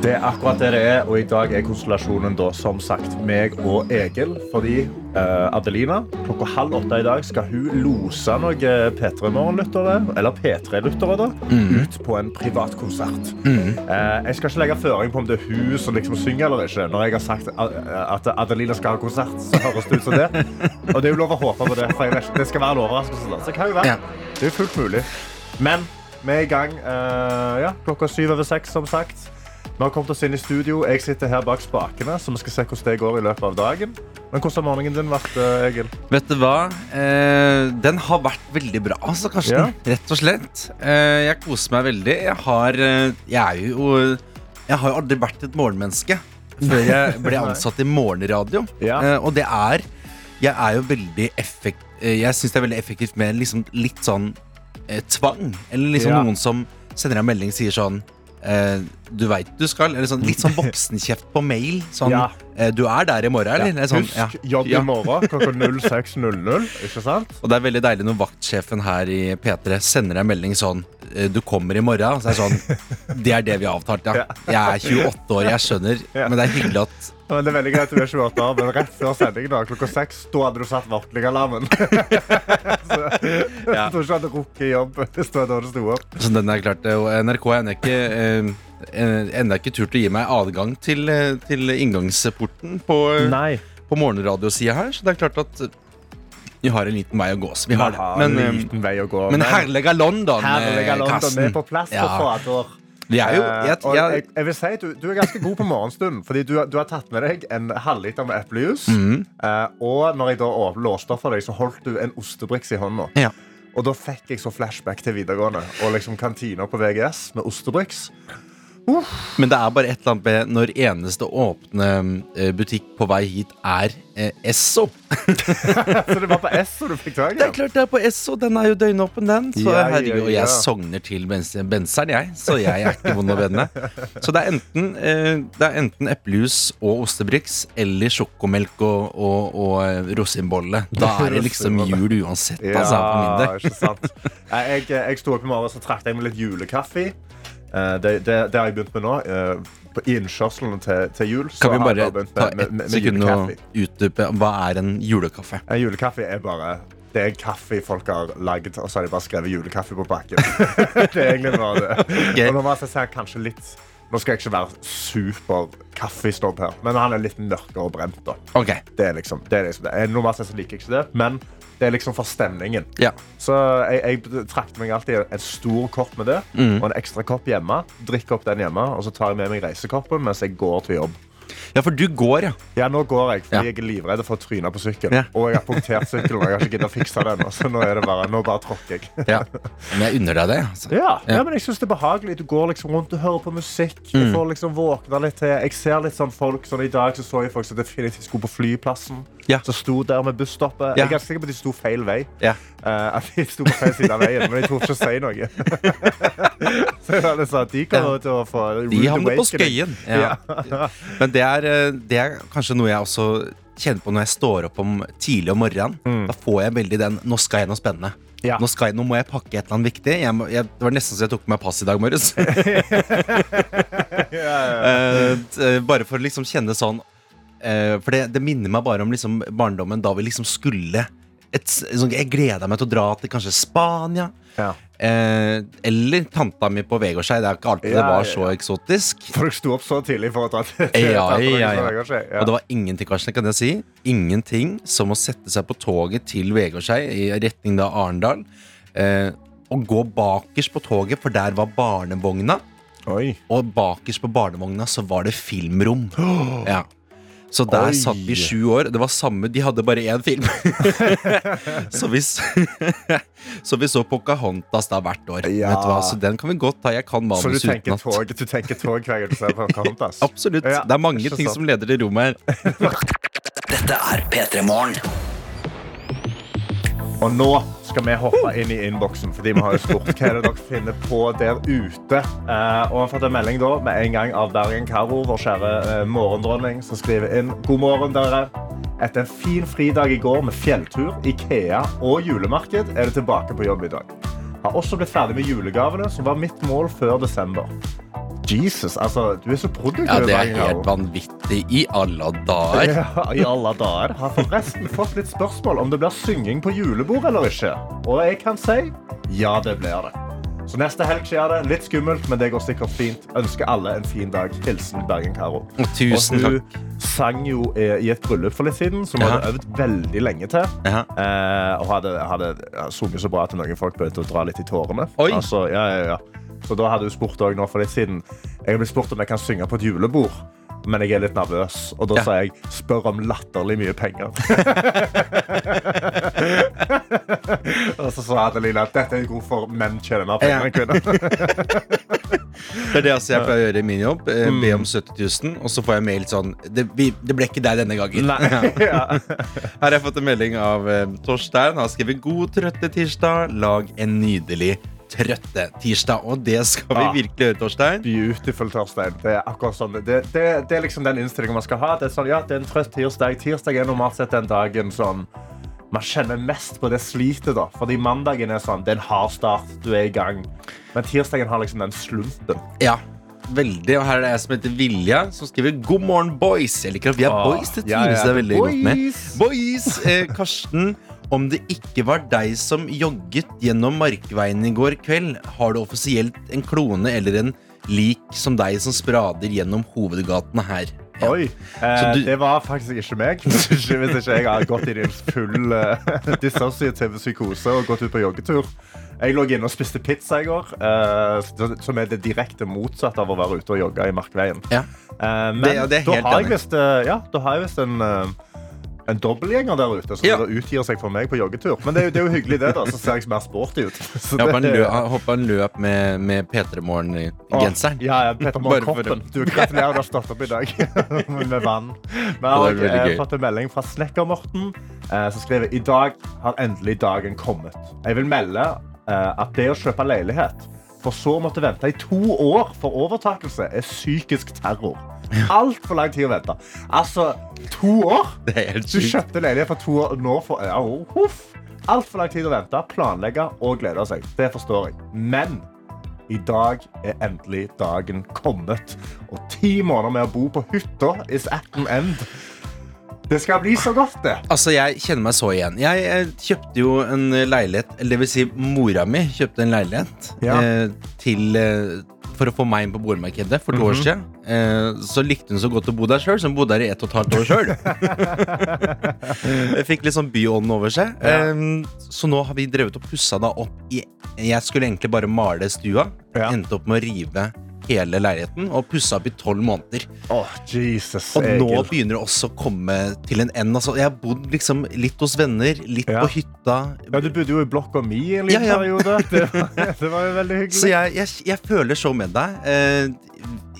Det er akkurat det det er, og i dag er konstellasjonen da som sagt meg og Egil. Fordi uh, Adelina klokka halv åtte i dag skal hun lose noen P3 Morgen-lyttere, eller P3-lyttere, da, ut på en privat konsert. Eh, jeg skal ikke legge føring på om det er hun som liksom synger eller ikke. Når jeg har sagt at Adelina skal ha konsert, så høres det ut som det. Og det er jo lov å håpe på det, for jeg vet, det skal være en overraskelse. da. Så kan jo være. Ja. Det er jo fullt mulig. Men vi er i gang Uh, ja, klokka syv over seks, som sagt. Vi har kommet oss inn i studio. Jeg sitter her bak spakene, så vi skal se hvordan det går i løpet av dagen. Men hvordan har morgenen din vært, eh, Egil? Vet du hva? Eh, den har vært veldig bra, altså, Karsten. Ja. Rett og slett. Eh, jeg koser meg veldig. Jeg har eh, Jeg er jo Jeg har jo aldri vært et morgenmenneske før jeg ble ansatt i morgenradio. Ja. Eh, og det er Jeg er jo veldig effekt... eh, jeg syns det er veldig effektivt med liksom litt sånn tvang. Eller liksom Ja. noen som sender deg en melding og sier sånn eh, du veit du skal. Eller sånn, litt sånn voksenkjeft på mail. Sånn, Ja. eh, du er der i morgen, eller? Eller sånn, Husk ja. jobb Ja. i morgen klokka 06.00. Ikke sant? Og det er veldig deilig når vaktsjefen her i P3 sender deg en melding sånn eh, Du kommer i morgen. Så er det sånn Det er det vi har avtalt, ja. Jeg er 28 år, jeg skjønner. Ja. Men det er hyggelig at Men det er veldig greit at du er 28 år, men rett før sending da, klokka seks, da hadde du satt våkningalarmen. så jeg tror ikke du hadde rukket jobb hvis det var da du sto opp. Så den er klart Og NRK er ikke eh, eh, Ennå ikke turt å gi meg adgang til, eh, til inngangsporten på, eh, Nei. på morgenradiosida her. Så det er klart at eh, vi har en liten vei å gå. Så vi har det. Men, en eh, liten vei å gå. men herlige London, eh, Herlige London Karsten. er på plass Ja. for fader. Er jo Eh, jeg, jeg, jeg, vil si du, du er ganske god på morgenstund. Fordi du, du har tatt med deg en halvliter med eplejus. Mm. Eh, og når jeg da låste opp for deg, så holdt du en ostebriks i hånda. Ja. Og da fikk jeg så flashback til videregående og liksom kantina på VGS med ostebriks. Men det er bare et eller annet med når eneste åpne eh, butikk på vei hit er eh, Esso. Så det var på Esso du fikk tak i Det er klart det er på Esso. Den er jo døgnåpen, den. Så Ja, ja, herregud, Og ja. jeg sogner til benseren, jeg. Så jeg er ikke vond å vende. Så det er enten, eh, det er enten eplejus og ostebriks eller sjokomelk og, og, og eh, rosinbolle. Da er det liksom jul uansett, altså, for min del. ikke sant. Jeg, jeg sto opp i morgen så trakk jeg med litt julekaffe. Eh, Det, det, det har jeg begynt med nå. eh, på- innkjørslene til, til jul. så Kan vi bare ta med- med- ett sekund og utdype hva er en julekaffe? En julekaffe er bare det er kaffe folk har lagd, og så har de bare skrevet julekaffe på bakken. det er egentlig bare det. Okay. Og nå må jeg si kanskje litt Nå skal jeg ikke være super kaffesnobb her, men han er litt mørkere og brent. da. Ok, Det er liksom, det er liksom det. Normalt sett liker jeg ikke det, men det er liksom for stemningen. ja. Så jeg, jeg trakter meg alltid en stor kopp med det, Mm. og en ekstra kopp hjemme. Drikker opp den hjemme, og så tar jeg med meg reisekoppen mens jeg går til jobb. Ja, for du går, ja. Ja, nå går jeg, fordi Ja. jeg er livredd for å tryne på sykkelen. Ja. Og jeg har punktert sykkelen, og jeg har ikke giddet å fikse den. Så nå er det bare, nå bare tråkker jeg. ja. Men jeg unner deg det. Altså. Ja, Ja. men jeg synes det er behagelig. Du går liksom rundt og hører på musikk. Mm. Du får liksom våkne litt til. Jeg ser litt sånn folk, sånn I dag så, så jeg folk som definitivt skulle på flyplassen. Ja. Som sto der med busstoppet. Ja. Jeg er ganske sikker på at de sto feil vei. Ja. Eh, at de sto på feil side av veien, men jeg torde ikke å si noe. så jeg var litt sånn, de kommer til å få De havner på awakening. skøyen. Ja. Men det er, eh, det er kanskje noe jeg også kjenner på når jeg står opp om tidlig om morgenen. Da får jeg veldig den 'nå skal jeg noe spennende'. Ja. Nå, skal jeg, nå må jeg pakke et eller annet viktig. Jeg må, jeg, det var nesten så jeg tok på meg pass i dag morges. Eh, t- eh, bare for å liksom kjenne sånn eh, For det, det minner meg bare om liksom barndommen da vi liksom skulle et, sånn, Jeg gleda meg til å dra til kanskje Spania. Ja. Eh, eller tanta mi på Vegårshei. Det er ikke alltid det var så ja. eksotisk. Folk sto opp så tidlig for å ta til Ja, ja, ja. ja. Og det var ingenting Karsten, kan jeg si Ingenting som å sette seg på toget til Vegårshei I retning da Arendal eh, Og gå bakerst på toget For der var barnevogna Oi. Og bakerst på barnevogna så var det filmrom Ja så der Oi. satt vi sju år Det var samme, de hadde bare én film Så vi Så vi så Pocahontas da hvert år Ja. Vet du hva, så den kan vi godt ta Jeg kan Så du manus tenker utenat tog, du tenker tog hver gang du ser Pocahontas? Absolutt, Ja, det er mange ting sant. som leder til rommet her Dette er P3 Morgen. Og nå skal vi hoppe inn i innboksen. Fordi vi har jo spurt hva er det dere finner på der ute. Eh, og vi har fått en melding da, med en gang av Bergen Karo, vår kjære eh, morgendronning, som skriver inn God morgen, dere. Etter en fin fridag i går med fjelltur, Ikea og julemarked er det tilbake på jobb i dag. Har også blitt ferdig med julegavene, som var mitt mål før desember. Jesus, altså, du er så produktiv. Ja, det er helt vanvittig i alle dager. Ja, I alle dager. Har forresten fått litt spørsmål om det blir synging på julebord eller ikke. Og jeg kan si ja, det blir det. Så neste helg skjer det. Litt skummelt, men det går sikkert fint. Ønsker alle en fin dag. Hilsen Bergen-Karo. Og takk. Og hun sang jo eh, i et bryllup for litt siden, som hun Ja. hadde øvd veldig lenge til. Ja. Eh, og hadde, hadde sunget så bra at noen folk begynte å dra litt i tårene. Oi. Altså, ja, ja, ja. Så da hadde hun spurt også nå for litt siden Jeg blitt spurt om jeg kan synge på et julebord. Men jeg er litt nervøs, og da Ja. sa jeg spør om latterlig mye penger. og så sa Adelina at dette er god for menn tjener penger enn kvinner. Det er det altså jeg pleier å gjøre i min jobb. eh, Mm. Be om 70 000, og så får jeg mail sånn Det, det ble ikke deg denne gangen. Ja. Her har jeg fått en melding av eh, Torstein. Han har skrevet 'God trøtte tirsdag'. Lag en nydelig trøtte tirsdag. Og det skal vi ja. virkelig gjøre, Torstein. Beautiful, Torstein. Det er akkurat sånn. Det, det, det er liksom den innstillingen man skal ha. Det er sånn, ja, det er en trøtt tirsdag. Tirsdag er normalt sett den dagen sånn man kjenner mest på det slitet. da. Fordi mandagen er sånn, det er en hard start, du er i gang. Men tirsdagen har liksom den slumpen. Ja, veldig. Og her er det jeg som heter Vilja, som skriver 'God morgen, boys'. Jeg liker at vi er Ah, boys. Det trives jeg ja, ja. veldig godt med. boys. Boys! Eh, Karsten, om det ikke var deg som jogget gjennom Markveien i går kveld, har du offisielt en klone eller en lik som deg som sprader gjennom hovedgatene her. Ja. Oi. Eh, du- Det var faktisk ikke meg. Hvis ikke, hvis ikke jeg har gått i din full uh, dissosiative psykose og gått ut på joggetur. Jeg lå inne og spiste pizza i går, uh, som er det direkte motsatte av å være ute og jogge i Markveien. Ja. Uh, men Det- det da har visst ja, da har jeg visst en en dobbeltgjenger der ute som Ja. utgir seg for meg på joggetur. Men det er, jo, det er jo hyggelig, det. da Så ser jeg mer sporty ut. Så Jeg håper han det- løp, han håper han løp med, med P3 Morgen-genseren. Ja, ja, Peter Bare Morgen-koppen. Du, gratulerer, du har stått opp i dag med vann. Vi jeg har eh, fått en melding fra Snekker-Morten, eh, som skriver i dag har endelig dagen kommet. Jeg vil melde eh, at det å kjøpe leilighet, for så å måtte vente i to år for overtakelse, er psykisk terror. Altfor lang tid å vente. Altså, to år? Det Du kjøpte leilighet for to år, nå for ja, huff. Altfor lang tid å vente, planlegge og glede seg. Det forstår jeg. Men i dag er endelig dagen kommet. Og ti måneder med å bo på hytta is at an end. Det skal bli så godt, det. Altså, Jeg kjenner meg så igjen. Jeg, eh, kjøpte jo en leilighet Eller det vil si, mora mi kjøpte en leilighet Ja. eh, til eh, For å få meg inn på boligmarkedet for to Mhm. år siden. Eh, så likte hun så godt å bo der sjøl, så hun bodde der i ett og et halvt år sjøl. Fikk litt sånn byånden over seg. Eh, så nå har vi drevet og pussa da opp i Jeg skulle egentlig bare male stua. Endte opp med å rive hele leiligheten og pussa opp i tolv måneder. Åh, Jesus, Og nå Egil. begynner det også å komme til en end. Altså, jeg har bodd liksom litt hos venner, litt Ja. på hytta. Ja, du bodde jo i blokka mi i en liten Ja, ja. periode. Det var, det var jo veldig hyggelig. Så jeg, jeg, jeg føler så med deg. Eh,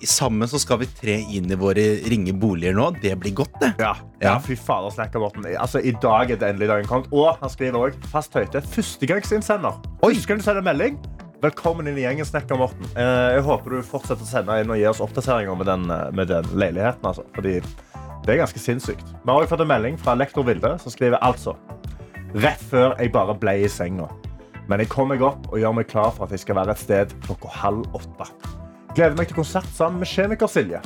sammen så skal vi tre inn i våre ringe boliger nå. Det blir godt, det. Ja, ja, fy fader, snakker Morten. Altså, I dag er det endelig dagen kommet. Og han skriver også fast høyte. Førstegangsinnsender. Husker du å sende melding? Velkommen inn i gjengen, Snekker Morten. Eh, jeg håper du fortsetter å sende inn og gi oss oppdateringer med den, eh, med den leiligheten. Altså. Fordi det er ganske sinnssykt. Vi har også fått en melding fra lektor Vilde, som skriver altså Rett før jeg bare ble i senga. Men jeg kom meg opp og gjør meg klar for at jeg skal være et sted klokka halv åtte. Gleder meg til konsert sammen med Kjemiker Silje.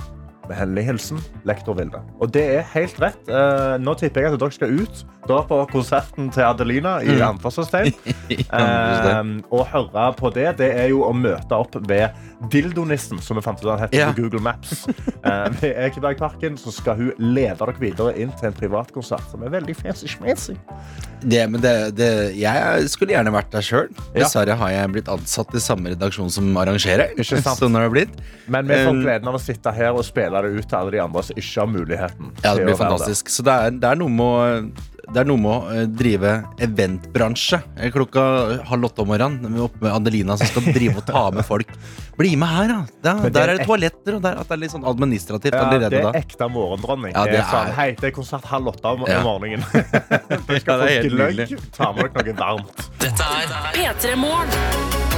Med hellig hilsen lektor Vilde. Og det er helt rett. Eh, nå tipper jeg at dere skal ut dra på konserten til Adelina i Mm. anførselstegn. Eh, og høre på det, det er jo å møte opp ved Dildonissen, som vi fant ut han heter Ja. på Google Maps. Eh, ved Ekebergparken så skal hun lede dere videre inn til en privatkonsert som er veldig fancy-schmancy. det, men det, det jeg skulle gjerne vært der sjøl. Dessverre har jeg blitt ansatt i samme redaksjon som arrangerer. Ikke sant? Sånn har det blitt. Men vi får Um, gleden av å sitte her og spille det ut til alle de andre som ikke har muligheten. Ja, det blir fantastisk. Det. Så det er, det er noe med å det er noe med å eh, drive eventbransje eh, klokka halv åtte om morgenen oppe med Adelina som skal drive og ta med folk. Bli med her, da! Ja, der er det toaletter, og der, at det er litt sånn administrativt Ja, allerede det er ekte morgendronning. Ja, det, det er sånn, Hei, det er konsert halv åtte om Ja. om morgenen. Du skal ja, få gløgg. Ta med dere noe varmt. Dette er P3 Morgen.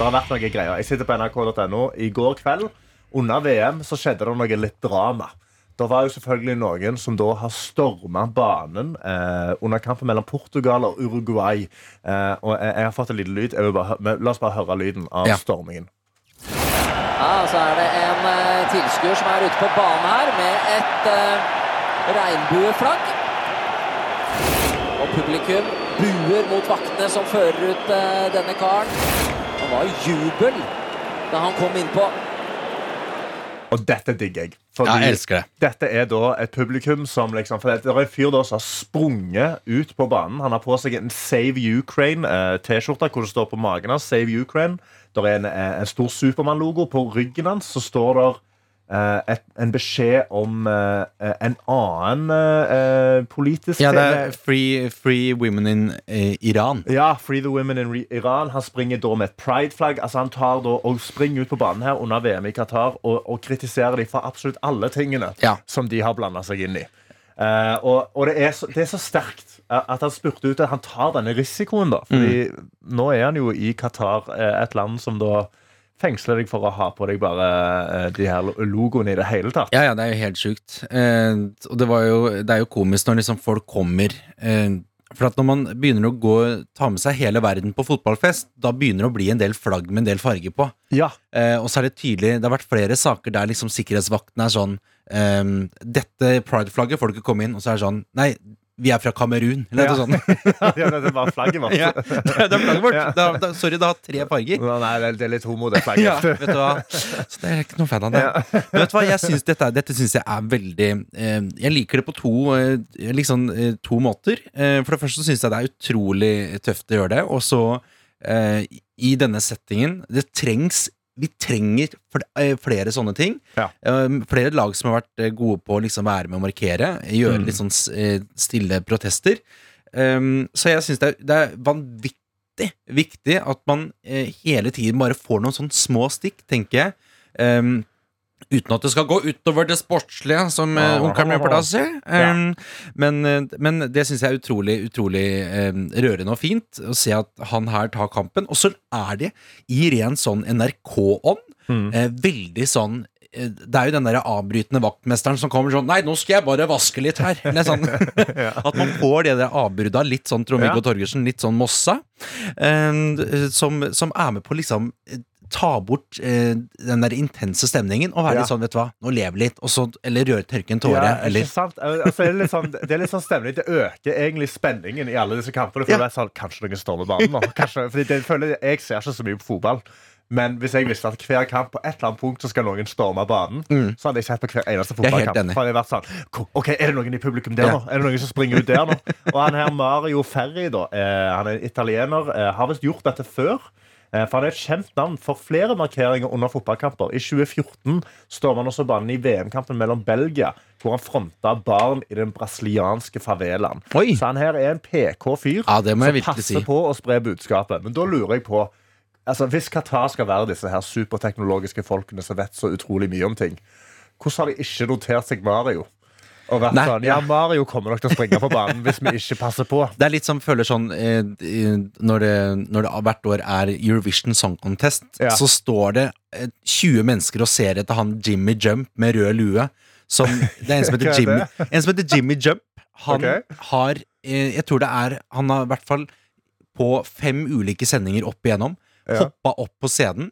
Det har vært noe greier. Jeg sitter på nrk.no. I går kveld, under VM, så skjedde det noe litt drama. Det var jo selvfølgelig noen som da har storma banen eh, under kampen mellom Portugal og Uruguay. Eh, og jeg, har fått en liten lyd. Jeg vil bare, la oss bare høre lyden av Ja. stormingen. Ja, så er det en eh, tilskuer som er ute på banen her med et eh, regnbueflagg. Og publikum buer mot vaktene som fører ut eh, denne karen. Det var jubel da han kom innpå. Og dette digger jeg. Ja, jeg elsker det. Dette er da et publikum som liksom For det er en fyr da som har sprunget ut på banen. Han har på seg en Save Ukraine-T-skjorte hvor det står på magen hans Save Ukraine. Det er en, eh, en stor Supermann-logo. På ryggen hans så står det eh, et, en beskjed om uh, en annen uh, politisk Ja, det er Free, free Women in uh, Iran. ja, Free the Women in Iran. Han springer da med et pride-flagg. Altså Han tar da og springer ut på banen her under VM i Qatar og, og kritiserer dem for absolutt alle tingene Ja. som de har blanda seg inn i. Eh, og og det, er så, det er så sterkt eh, at han spurte ut at han tar denne risikoen. da Fordi nå er han jo i Qatar, eh, et land som da fengsler deg for å ha på deg bare eh, de her logoene i det hele tatt. Ja, ja, det er jo helt sjukt. Eh, og det, var jo, det er jo komisk når liksom folk kommer eh, For at når man begynner å gå ta med seg hele verden på fotballfest, da begynner det å bli en del flagg med en del farge på. Ja, Eh, og så er det tydelig Det har vært flere saker der liksom sikkerhetsvakten er sånn eh, Dette prideflagget får du ikke komme inn, og så er det sånn Nei, vi er fra Kamerun. Eller Ja. noe sånt. ja, det bare flagget vårt. ja, det er flagget vårt. Ja. Det har- sorry, det har tre farger. Nei, det er- litt homo, det flagget. Ja, vet du hva Så det er ikke noen fan av det Men vet du hva, jeg synes dette, dette synes jeg er veldig eh, Jeg liker det på to eh, Liksom eh, to måter eh, For det første syns jeg det er utrolig tøft å gjøre det Og så eh, I denne settingen Det trengs vi trenger eh, flere sånne ting. Ja. Eh, flere lag som har vært eh, gode på å liksom være med å markere. Gjøre Mm. litt sånn eh, stille protester. Um, så jeg syns det, er- vanvittig viktig at man hele tiden bare får noen sånne små stikk, tenker jeg. Um, uten at det skal gå utover det sportslige, som uh, onkelen min pleier å si. Um, men, eh, men det syns jeg er utrolig, utrolig eh, rørende og fint å se at han her tar kampen. Og så er det i ren sånn NRK-ånd Mm. Uh, veldig sånn det er jo den der avbrytende vaktmesteren som kommer sånn Nei, nå skal jeg bare vaske litt her. Sånn. At man får det der avbrudda, litt sånn Trond-Viggo Ja. Torgersen, litt sånn Mossa, som, som er med på liksom ta bort eh, den der intense stemningen og være Ja. litt sånn, vet du hva, nå leve litt, så, eller røre tørke en tåre, Ja, eller ikke sant? Altså, det, er litt sånn, det er litt sånn stemning. Det øker egentlig spenningen i alle disse kampene. For Ja. det er sånn, Kanskje noen står med banen nå? Kanskje, fordi det, føler, jeg ser ikke så mye på fotball. Men hvis jeg visste at hver kamp på et eller annet punkt så skal noen storme banen, så hadde jeg sett på hver eneste Mm. Fotballkamp. For jeg vært sånn, ok, Er det noen i publikum der Ja. nå? Er det noen som springer ut der nå? Og han her Mario Ferri, da, eh, han er italiener, eh, har visst gjort dette før. Eh, For Han er et kjent navn for flere markeringer under fotballkamper. I 2014 står man også banen i VM-kampen mellom Belgia, hvor han fronta barn i den brasilianske favelaen. Oi. Så han her er en Ja, det må jeg som passer si. på å spre budskapet. Men da lurer jeg på altså, Hvis Qatar skal være disse her superteknologiske folkene som vet så utrolig mye om ting, hvordan har de ikke notert seg Mario? Og vært Nei, sånn, ja. Mario kommer nok til å springe på banen hvis vi ikke passer på. Det er litt som føler sånn eh, eh, når, det, når det hvert år er Eurovision Song Contest, Ja. så står det eh, 20 mennesker og ser etter han Jimmy Jump med rød lue. Som, det er en som heter er Jimmy, en som heter Jimmy Jump. Han okay. har eh, Jeg tror det er Han har i hvert fall på fem ulike sendinger opp igjennom Ja. hoppa opp på scenen.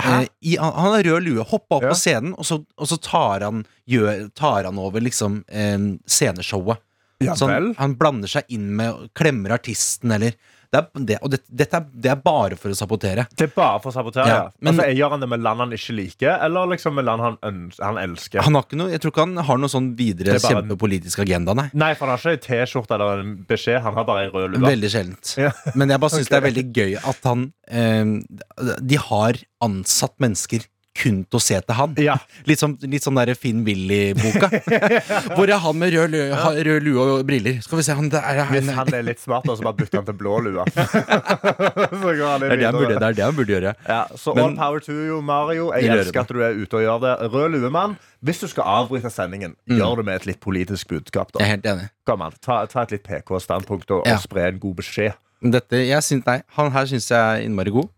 Eh, i, han han har rød lue, hoppa opp Ja. på scenen, og så, og så tar, han, gjør, tar han over liksom eh, sceneshowet. Ja så han, han blander seg inn med klemmer artisten eller det er, det, Og det, dette er, det er bare for å sabotere. Det er bare for å sabotere. Ja, men- altså, Gjør han det med land han ikke liker, eller liksom med land han, han elsker? Han har ikke noe, Jeg tror ikke han har noen sånn videre er kjempepolitisk agenda, nei. Nei, for han har ikke en T-skjorte eller en beskjed. Han har bare en rød lue. Veldig sjeldent. Ja. Men jeg bare syns okay. det er veldig gøy at han eh, De har ansatt mennesker kun til å se til han. Ja. Litt, som, litt sånn derre Finn Willy-boka. Hvor er han med rød, lø, rød lue og briller? Skal vi se, han der er Hvis han, han er litt smart, så bare bytter han til blå lue. han det, er det, han burde, det er det han burde gjøre. Ja, så Men- all power to you, Mario. Jeg elsker at du er ute og gjør det. Rød luemann, hvis du skal avbryte sendingen, gjør det med et litt politisk budskap. Jeg er helt enig. Kom an, ta, ta et litt PK-standpunkt og, Ja. og spre en god beskjed. Dette, jeg synes, nei, han her syns jeg er innmari god.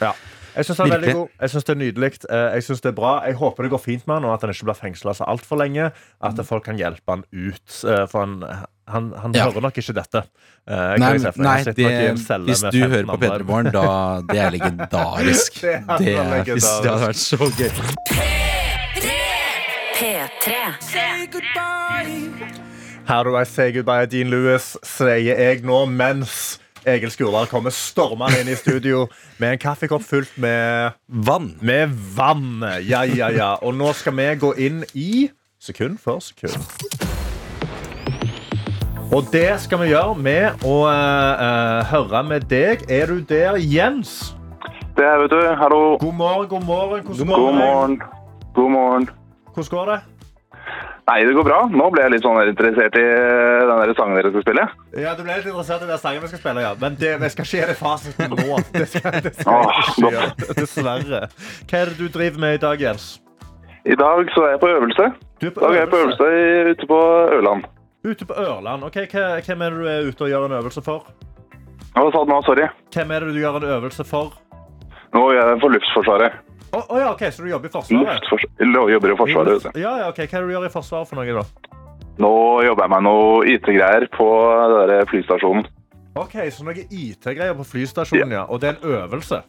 Ja. Jeg syns det er er nydelig. Eh, Jeg synes det er bra. Jeg håper det går fint med han, og at han ikke blir fengsla så altfor lenge. At folk kan hjelpe han ut. eh, For han, han, han Ja. hører nok ikke dette. Eh, Nei, nei det, hvis du hører på andre. P3 Morgen, da Det er legendarisk. Det hadde Det, er- hvis det hadde vært så gøy. P3. How do I say goodbye, Dean Lewis, sier jeg nå mens Egil Skurdal kommer stormende inn i studio med en kaffekopp fullt med, Vann. med vann. Ja, ja, ja. Og nå skal vi gå inn i sekund for sekund. Og det skal vi gjøre med å uh, eh, høre med deg. Er du der, Jens? Det er, vet du. Hallo. God morgen, god morgen. Hvordan God går det? morgen. God morgen. Hvordan går det? Nei, det går bra. Nå ble jeg litt sånn interessert i eh, den der sangen dere skal spille. Ja, Du ble litt interessert i den sangen vi skal spille, ja. Men det, vi skal ikke gi deg fasiten nå. Det skal, det skal Åh, ikke skje, dessverre. Hva er det du driver med i dag, Jens? I dag så er jeg på øvelse. Du er øvelse? Da er jeg på øvelse ute på Ørland. Ute på Ørland. Ok, Hvem er det du er ute og gjør en øvelse for? Hva sa du nå? Sorry. Hvem er det du gjør en øvelse for? Nå gjør jeg for Luftforsvaret. Å oh, ja, ok, Så du jobber i Forsvaret? Luftfors jobber i Forsvaret. Ja, ja, ok. Hva er det du gjør i Forsvaret for noe, da? Nå jobber jeg med noe IT-greier på flystasjonen. Ok, Så noe IT-greier på flystasjonen, ja. Og det er en øvelse?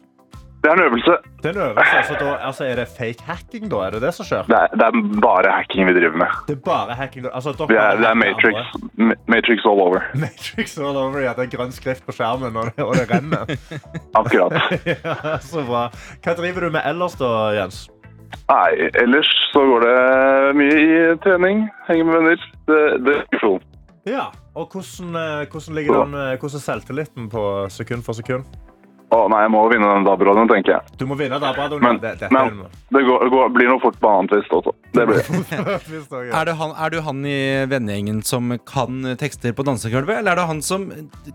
Det er en øvelse. Det er en øvelse, altså, da, altså Er det fake hacking, da? Er det det som skjer? Det er, det er bare hacking vi driver med. Det er bare hacking? Altså, Det er, det er Matrix, Matrix all over. Matrix all over, ja. Det er grønn skrift på skjermen, og det, og det renner. Akkurat. ja, så bra. Hva driver du med ellers, da, Jens? Nei, ellers så går det mye i trening. Henger med venner. Det, det er diskusjon. Ja, og hvordan, eh, hvordan ligger den, eh, hvordan selvtilliten på sekund for sekund? Å nei, jeg må vinne den DAB-radioen, tenker jeg. Du må vinne DAB-radioen. Men, det, det, men det går, går, blir noe fort banantvist også. Det blir er han, er du han i vennegjengen som kan tekster på dansegulvet, eller er det han som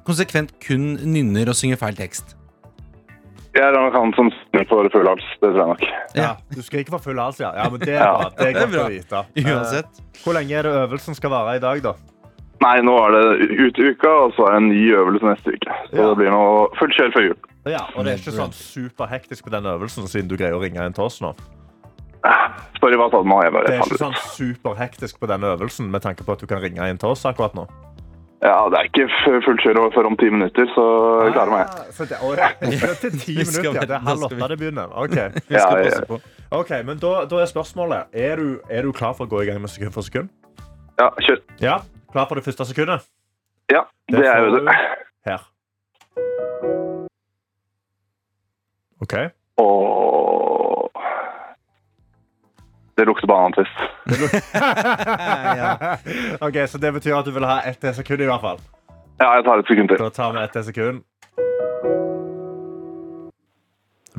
konsekvent kun nynner og synger feil tekst? Jeg er nok han som synger for full hals. Det tror jeg nok. ja, du skriker for full hals, ja. ja. Men det er Ja. bra. Det er godt å vite. Uansett. Eh, Hvor lenge er det øvelsen skal vare i dag, da? Nei, nå er det ut uka, og så er det en ny øvelse neste uke. Så Ja. det blir noe fullt kjør før jul. Ja, Og det er ikke sånn superhektisk på den øvelsen, siden du greier å ringe inn til oss nå? Sorry, hva sa du nå? Jeg bare Det er ikke sånn superhektisk på den øvelsen, med tanke på at du kan ringe inn til oss akkurat nå? Ja, det er ikke fullt kjør før om ti minutter, så jeg klarer meg. Ah, så det, å, ja. Til ti minutter, ja. Det er halv åtte det begynner. Ok, Vi skal passe på. Ok, men da, da er spørsmålet Er du, er du klar for å gå i gang med sekund for sekund? Ja, kjør. Ja, Klar for det første sekundet? Ja, det er jo det. Her. OK. Og det lukter bare antiss. ja. ok, Så det betyr at du vil ha ett sekund, i hvert fall? Ja, jeg tar et sekund til. Da tar vi ett sekund.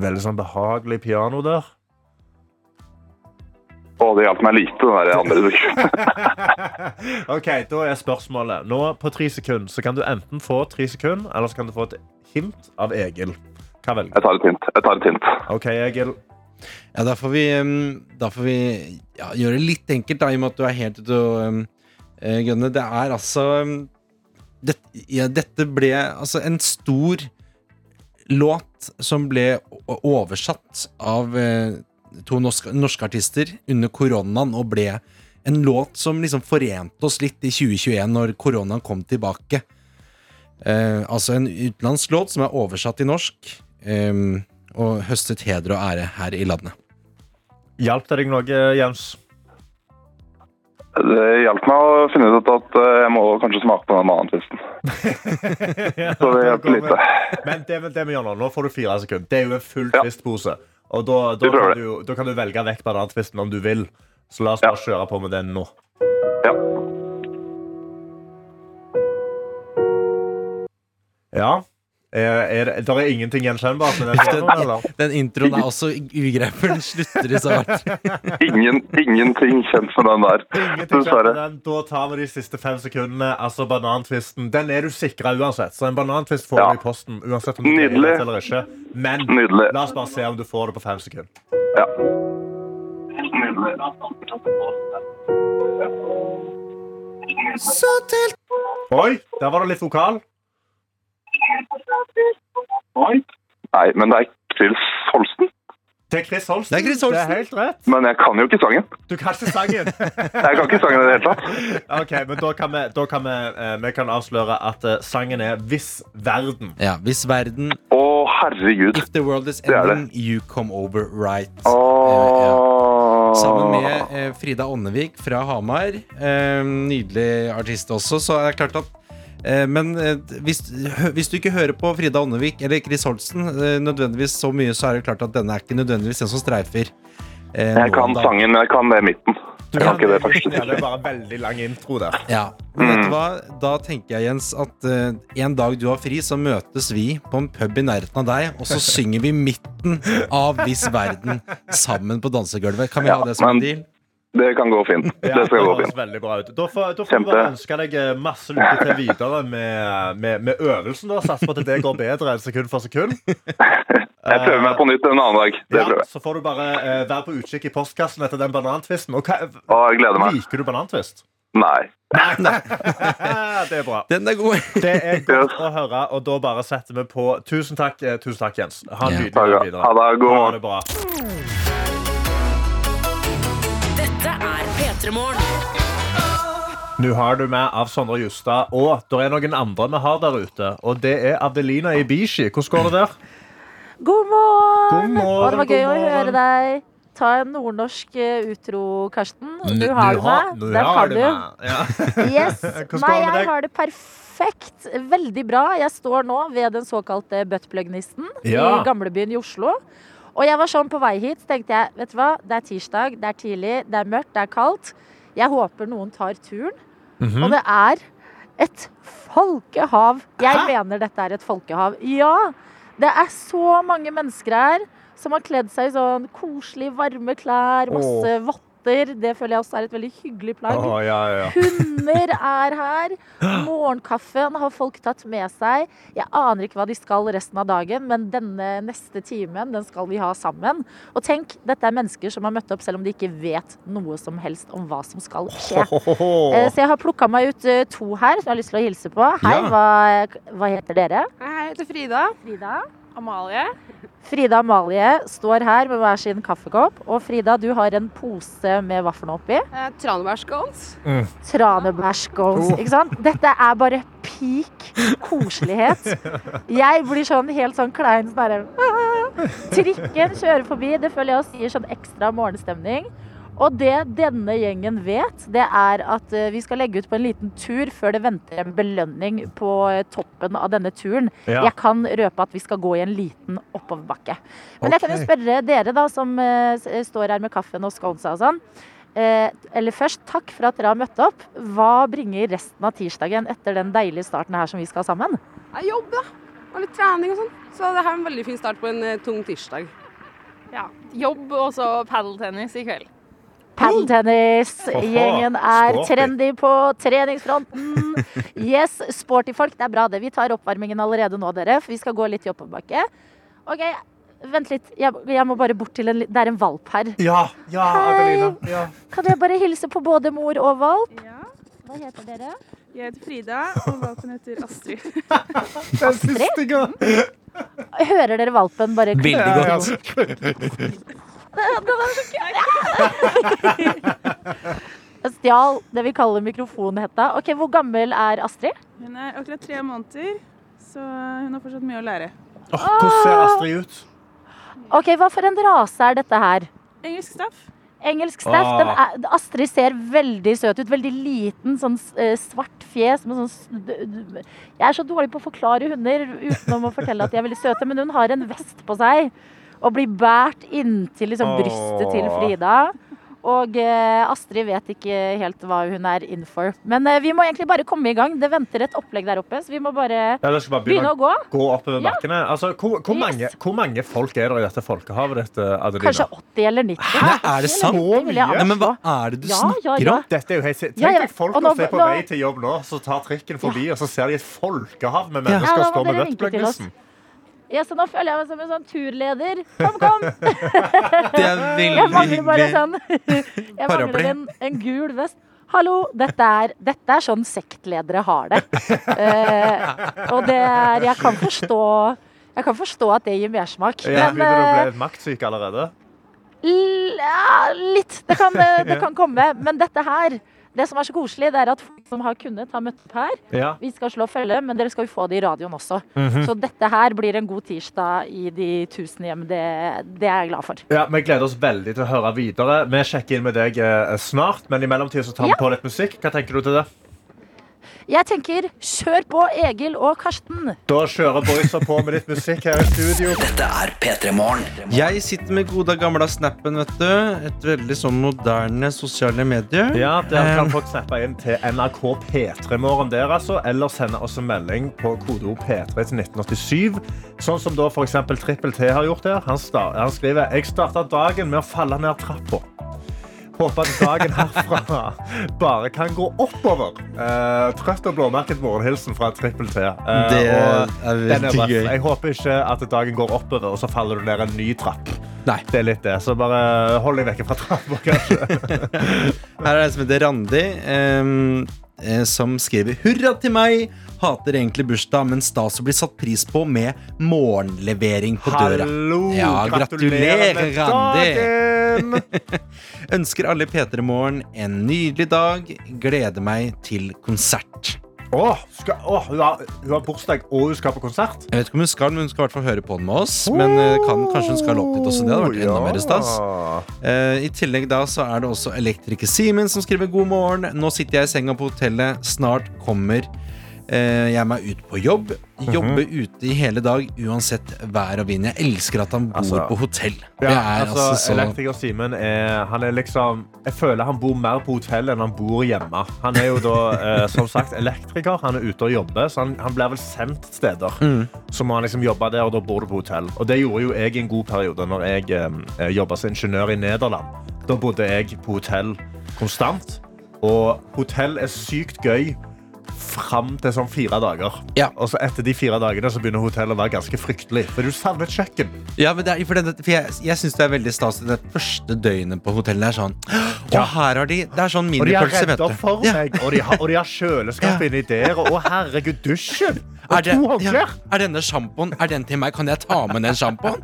Veldig sånn behagelig piano der. Å, det hjalp meg lite, den der andre dukken. OK, da er spørsmålet Nå på tre sekunder så kan du enten få tre sekunder, eller så kan du få et hint av Egil. Hva velger du? Jeg tar et hint. Jeg tar et hint. OK, Egil. Ja, da får vi, um, da får vi ja, gjøre det litt enkelt, da, i og med at du er helt ute og um, eh, gunne. Det er altså um, det, ja, Dette ble altså en stor låt som ble oversatt av eh, to norske, norske artister under koronaen, og ble en låt som liksom forente oss litt i 2021, når koronaen kom tilbake. Eh, altså en utenlandsk låt som er oversatt til norsk. Um, og høstet heder og ære her i landet. Hjalp det deg noe, Jens? Det hjalp meg å finne ut at eh, jeg må kanskje smake på den banantvisten. Så det hjelper lite. Men det, det vi gjør nå, nå får du fire sekunder. Det er jo en full Ja. tvistpose. Og da, da, kan du, da kan du velge vekk banantvisten om du vil. Så la oss Ja. bare kjøre på med den nå. Ja. Ja. Er, er der er ingenting gjenkjennbart med den introen? Den introen er også ugrei, for den slutter i så hardt. Ingen, ingenting kjent for den der. Ingenting kjent for den. Da tar vi de siste fem sekundene. Altså banantvisten. Den er du sikra uansett. Så en banantvist får Ja. du i posten uansett om du Nydelig. eller ikke. Men Nydelig. la oss bare se om du får det på fem sekunder. Ja. Oi, der var det litt vokal. Nei, men det er Chris Holsten. Det er Chris Holsten. Det er Chris Holsten. Det er helt rett. Men jeg kan jo ikke sangen. Du kan ikke sangen. Jeg kan ikke sangen i det hele tatt. Ok, men Da kan vi, da kan vi, eh, vi kan avsløre at eh, sangen er 'Hvis verden'. Ja, hvis verden Å, herregud. If the world is Det det. ending, you come over right. Ja. Sammen med Frida Ånnevik fra Hamar. Nydelig artist også, så er det klart at Men eh, hvis, hvis du ikke hører på Frida Ånnevik eller Chris Holsten eh, nødvendigvis så mye, så er det klart at denne er ikke nødvendigvis den som streifer. Eh, Jeg kan da. sangen, men jeg kan det i midten. Du Jeg kan ikke det første. Ja, det er bare en veldig lang intro der. Ja, men vet Mm. du hva? Da tenker jeg, Jens, at uh, en dag du har fri, så møtes vi på en pub i nærheten av deg, og så synger vi midten av Hvis verden sammen på dansegulvet. Kan vi Ja, ha det som en deal? Det kan gå fint. Ja, Det skal gå fint. veldig bra ut. Da får, da får vi bare ønske deg eh, masse lykke til videre med, med, med øvelsen. da Satser på at det går bedre enn sekund for sekund. Jeg prøver meg på nytt en annen dag. Det Ja, prøver jeg. så får du bare eh, være på utkikk i postkassen etter den banantvisten. Og hva, Å, jeg gleder meg. liker du banantvist? Nei. det er bra. Den er god. Det er godt å høre, og da bare setter vi på Tusen takk, eh, tusen takk Jens. Ha en nydelig dag videre. Ha det. God Ha det bra. Nå har du med av Sondre Justad, og det er noen andre vi har der ute. Og det er Adelina Ibishi. Hvordan går det der? God morgen! God morgen, Og det var gøy å høre deg ta en nordnorsk eh, utro, Karsten. Du har det med. Den har du du. med. Ja. Yes. Nei, går det med jeg har det perfekt. Veldig bra. Jeg står nå ved den såkalte buttplug-nisten Ja. i gamlebyen i Oslo. Og jeg var sånn på vei hit, tenkte jeg, vet du hva, det er tirsdag, det er tidlig, det er mørkt, det er kaldt. Jeg håper noen tar turen. Mhm. Og det er et folkehav. Jeg mener dette er et folkehav. Ja, det er så mange mennesker her som har kledd seg i sånn koselig, varme klær, masse votter. Det føler jeg også er et veldig hyggelig plagg. Oh, ja, ja. Hunder er her. Morgenkaffen har folk tatt med seg. Jeg aner ikke hva de skal resten av dagen, men denne neste timen den skal vi ha sammen. Og tenk, dette er mennesker som har møtt opp selv om de ikke vet noe som helst om hva som skal skje. Eh, Så jeg har plukka meg ut eh, to her som jeg har lyst til å hilse på. Hei, Ja. hva, hva heter dere? Jeg heter Frida. Frida. Amalie. Frida Amalie står her med hver sin kaffekopp. Og Frida, du har en pose med hva for noe oppi? Eh, Tranebærscones. Tranebærscones. Ikke sant? Dette er bare peak koselighet. Jeg blir sånn helt sånn klein sånn derre «Ah!» Trikken kjører forbi. Det føler jeg også gir sånn ekstra morgenstemning. Og det denne gjengen vet, det er at eh, vi skal legge ut på en liten tur før det venter en belønning på eh, toppen av denne turen. Ja. Jeg kan røpe at vi skal gå i en liten oppoverbakke. Men jeg kan jo spørre dere da, som eh, står her med kaffen og sconesa og sånn. Eh, eller først, takk for at dere har møtt opp. Hva bringer resten av tirsdagen etter den deilige starten her som vi skal ha sammen? Jeg jobb da. Og litt trening og sånn. Så det her er en veldig fin start på en eh, tung tirsdag. Ja. Jobb og så padeltennis i kveld. Padeltennis. Oho, Gjengen er trendy på treningsfronten. Yes, sporty folk. Det er bra, det. Vi tar oppvarmingen allerede nå, dere, for vi skal gå litt i oppoverbakke. OK, vent litt. Jeg, jeg må bare bort til en Det er en valp her. Ja, ja, Hei! Ja. Kan jeg bare hilse på både mor og valp? Ja, Hva heter dere? jeg heter Frida, og valpen heter Astrid. Astrid? Hører dere valpen bare Veldig Ja, så godt. Jeg stjal det vi kaller mikrofonhetta. Ok, Hvor gammel er Astrid? Hun er akkurat tre måneder, så hun har fortsatt mye å lære. Oh, hvordan ser Astrid ut? Ok, Hva for en rase er dette her? Engelsk staff. Engelsk staff. Ah. Den er, Astrid ser veldig søt ut. Veldig liten, sånn eh, svart fjes. Med sånn, jeg er så dårlig på å forklare hunder utenom å fortelle at de er veldig søte, men hun har en vest på seg og blir båret inntil liksom, brystet til Frida. Og eh, Astrid vet ikke helt hva hun er in for. Men eh, vi må egentlig bare komme i gang. Det venter et opplegg der oppe, så vi må bare Ja, bare begynne å gå. gå oppover Ja. bakkene. Altså, hvor, hvor, Yes. mange, hvor mange folk er det i dette folkehavet ditt, Adelina? Kanskje 80 eller 90. Nei, er det sant? mye? vil Nei, men hva er det du Ja, snakker ja, ja. om? Dette er jo helt Tenk Ja, ja. deg folk nå- som er på nå- vei til jobb nå, så tar trikken forbi, og så ser de et folkehav med mennesker Ja, stå med dere vinke til oss. rødt-flaggelsen. Ja, så nå føler jeg meg som en sånn turleder. Kom, kom! Det er Jeg mangler bare sånn Jeg mangler en, en gul vest. Hallo, dette er, dette er sånn sektledere har det. Eh, og det er Jeg kan forstå Jeg kan forstå at det gir mersmak. Ja, Men begynner du å eh, bli litt maktsyk allerede? l- ja, litt. Det kan, eh, det kan komme. Men dette her Det som er så koselig, det er at folk som har kunnet, har møtt opp her. Ja. Vi skal slå følge, men dere skal jo få det i radioen også. Mhm. Så dette her blir en god tirsdag i de tusen hjem. Det, det er jeg glad for. Ja, Vi gleder oss veldig til å høre videre. Vi sjekker inn med deg eh, snart, men i mellomtiden så tar vi Ja. på litt musikk. Hva tenker du til det? Jeg tenker kjør på Egil og Karsten. Da kjører boysa på med litt musikk her i studio. Dette er P3 Morgen. Jeg sitter med gode gamle snappen, vet du. Et veldig sånn moderne sosiale medie. Ja, Dere kan folk snappe inn til NRK P3morgen der, altså. Eller sende oss en melding på kodeord P3 til 1987. Sånn som da f.eks. Trippel T har gjort her. Han, han skriver Jeg starta dagen med å falle ned trappa. Håper at dagen herfra bare kan gå oppover. Uh, trøtt og blåmerket morgenhilsen fra Trippel T. Uh, Det er veldig gøy. Jeg håper ikke at dagen går oppover, og så faller du ned en ny trapp. Nei. Det er litt det. Så bare hold deg vekk fra trappa, kanskje. Her er det en som heter Randi, eh, som skriver Hurra til meg! Hater egentlig bursdag, men stas å bli satt pris på med morgenlevering på døra. Hallo! Ja, gratulerer, Randi. Ønsker alle i P3 Morgen en nydelig dag. Gleder meg til konsert. Åh, skal, åh, hun, har, hun har bursdag og hun skal på konsert. Jeg vet ikke om hun skal, men hun skal i hvert fall høre på den med oss. Men eh, kan, kanskje hun skal opp dit også. Det hadde vært enda mer stas. Eh, I tillegg da så er det også elektriker Simen som skriver god morgen. Nå sitter jeg i senga på hotellet. Snart kommer jeg meg ut på jobb. Jobbe ute i hele dag uansett vær og vind. Jeg elsker at han bor Altså, på hotell. Ja, det er altså, altså, så Elektriker Simen er, han er liksom Jeg føler han bor mer på hotell enn han bor hjemme. Han er jo da eh, som sagt elektriker. Han er ute og jobber, så han, han blir vel sendt steder. Mm. Så må han liksom jobbe der, og da bor du på hotell. Og det gjorde jo jeg i en god periode når jeg eh, jobba som ingeniør i Nederland. Da bodde jeg på hotell konstant. Og hotell er sykt gøy fram til sånn fire dager. Ja. Og så etter de fire dagene så begynner hotellet å være ganske fryktelig. For du savner et kjøkken. Ja, men det er, for den, for jeg, jeg syns det er veldig stas det første døgnet på hotellet er sånn Og Ja. her har de Det er sånn Og de har minipølse, vet redd opp for meg. Og de har, og de har kjøleskap inni der. Og herregud, dusjen! Er, det, ja, er denne sjampoen Er den til meg? Kan jeg ta med den sjampoen?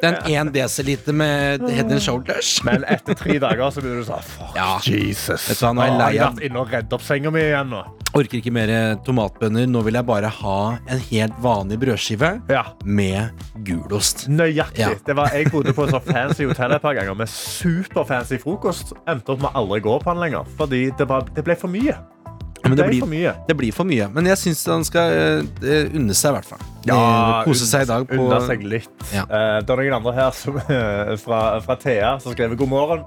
Den 1 dl med Head and Shoulders? Men etter tre dager så begynner du sånn Fuck, Ja. Jesus. Du nå er jeg lei har av- vært inne og redd opp senga mi igjen nå. Orker ikke mer tomatbønner. Nå vil jeg bare ha en helt vanlig brødskive Ja. med gulost. Nøyaktig. Ja. Det var, jeg bodde på et så fancy hotell et par ganger med superfancy frokost. Endte opp med aldri gå på den lenger, fordi det, var, det ble for mye. Men det det, blir, for mye. det blir for mye. Men jeg syns han skal uh, unne seg, i hvert fall. Ja, Eh, Kose seg i dag på unne seg litt. Ja. Uh, det er noen andre her som, fra, fra Thea som skriver god morgen.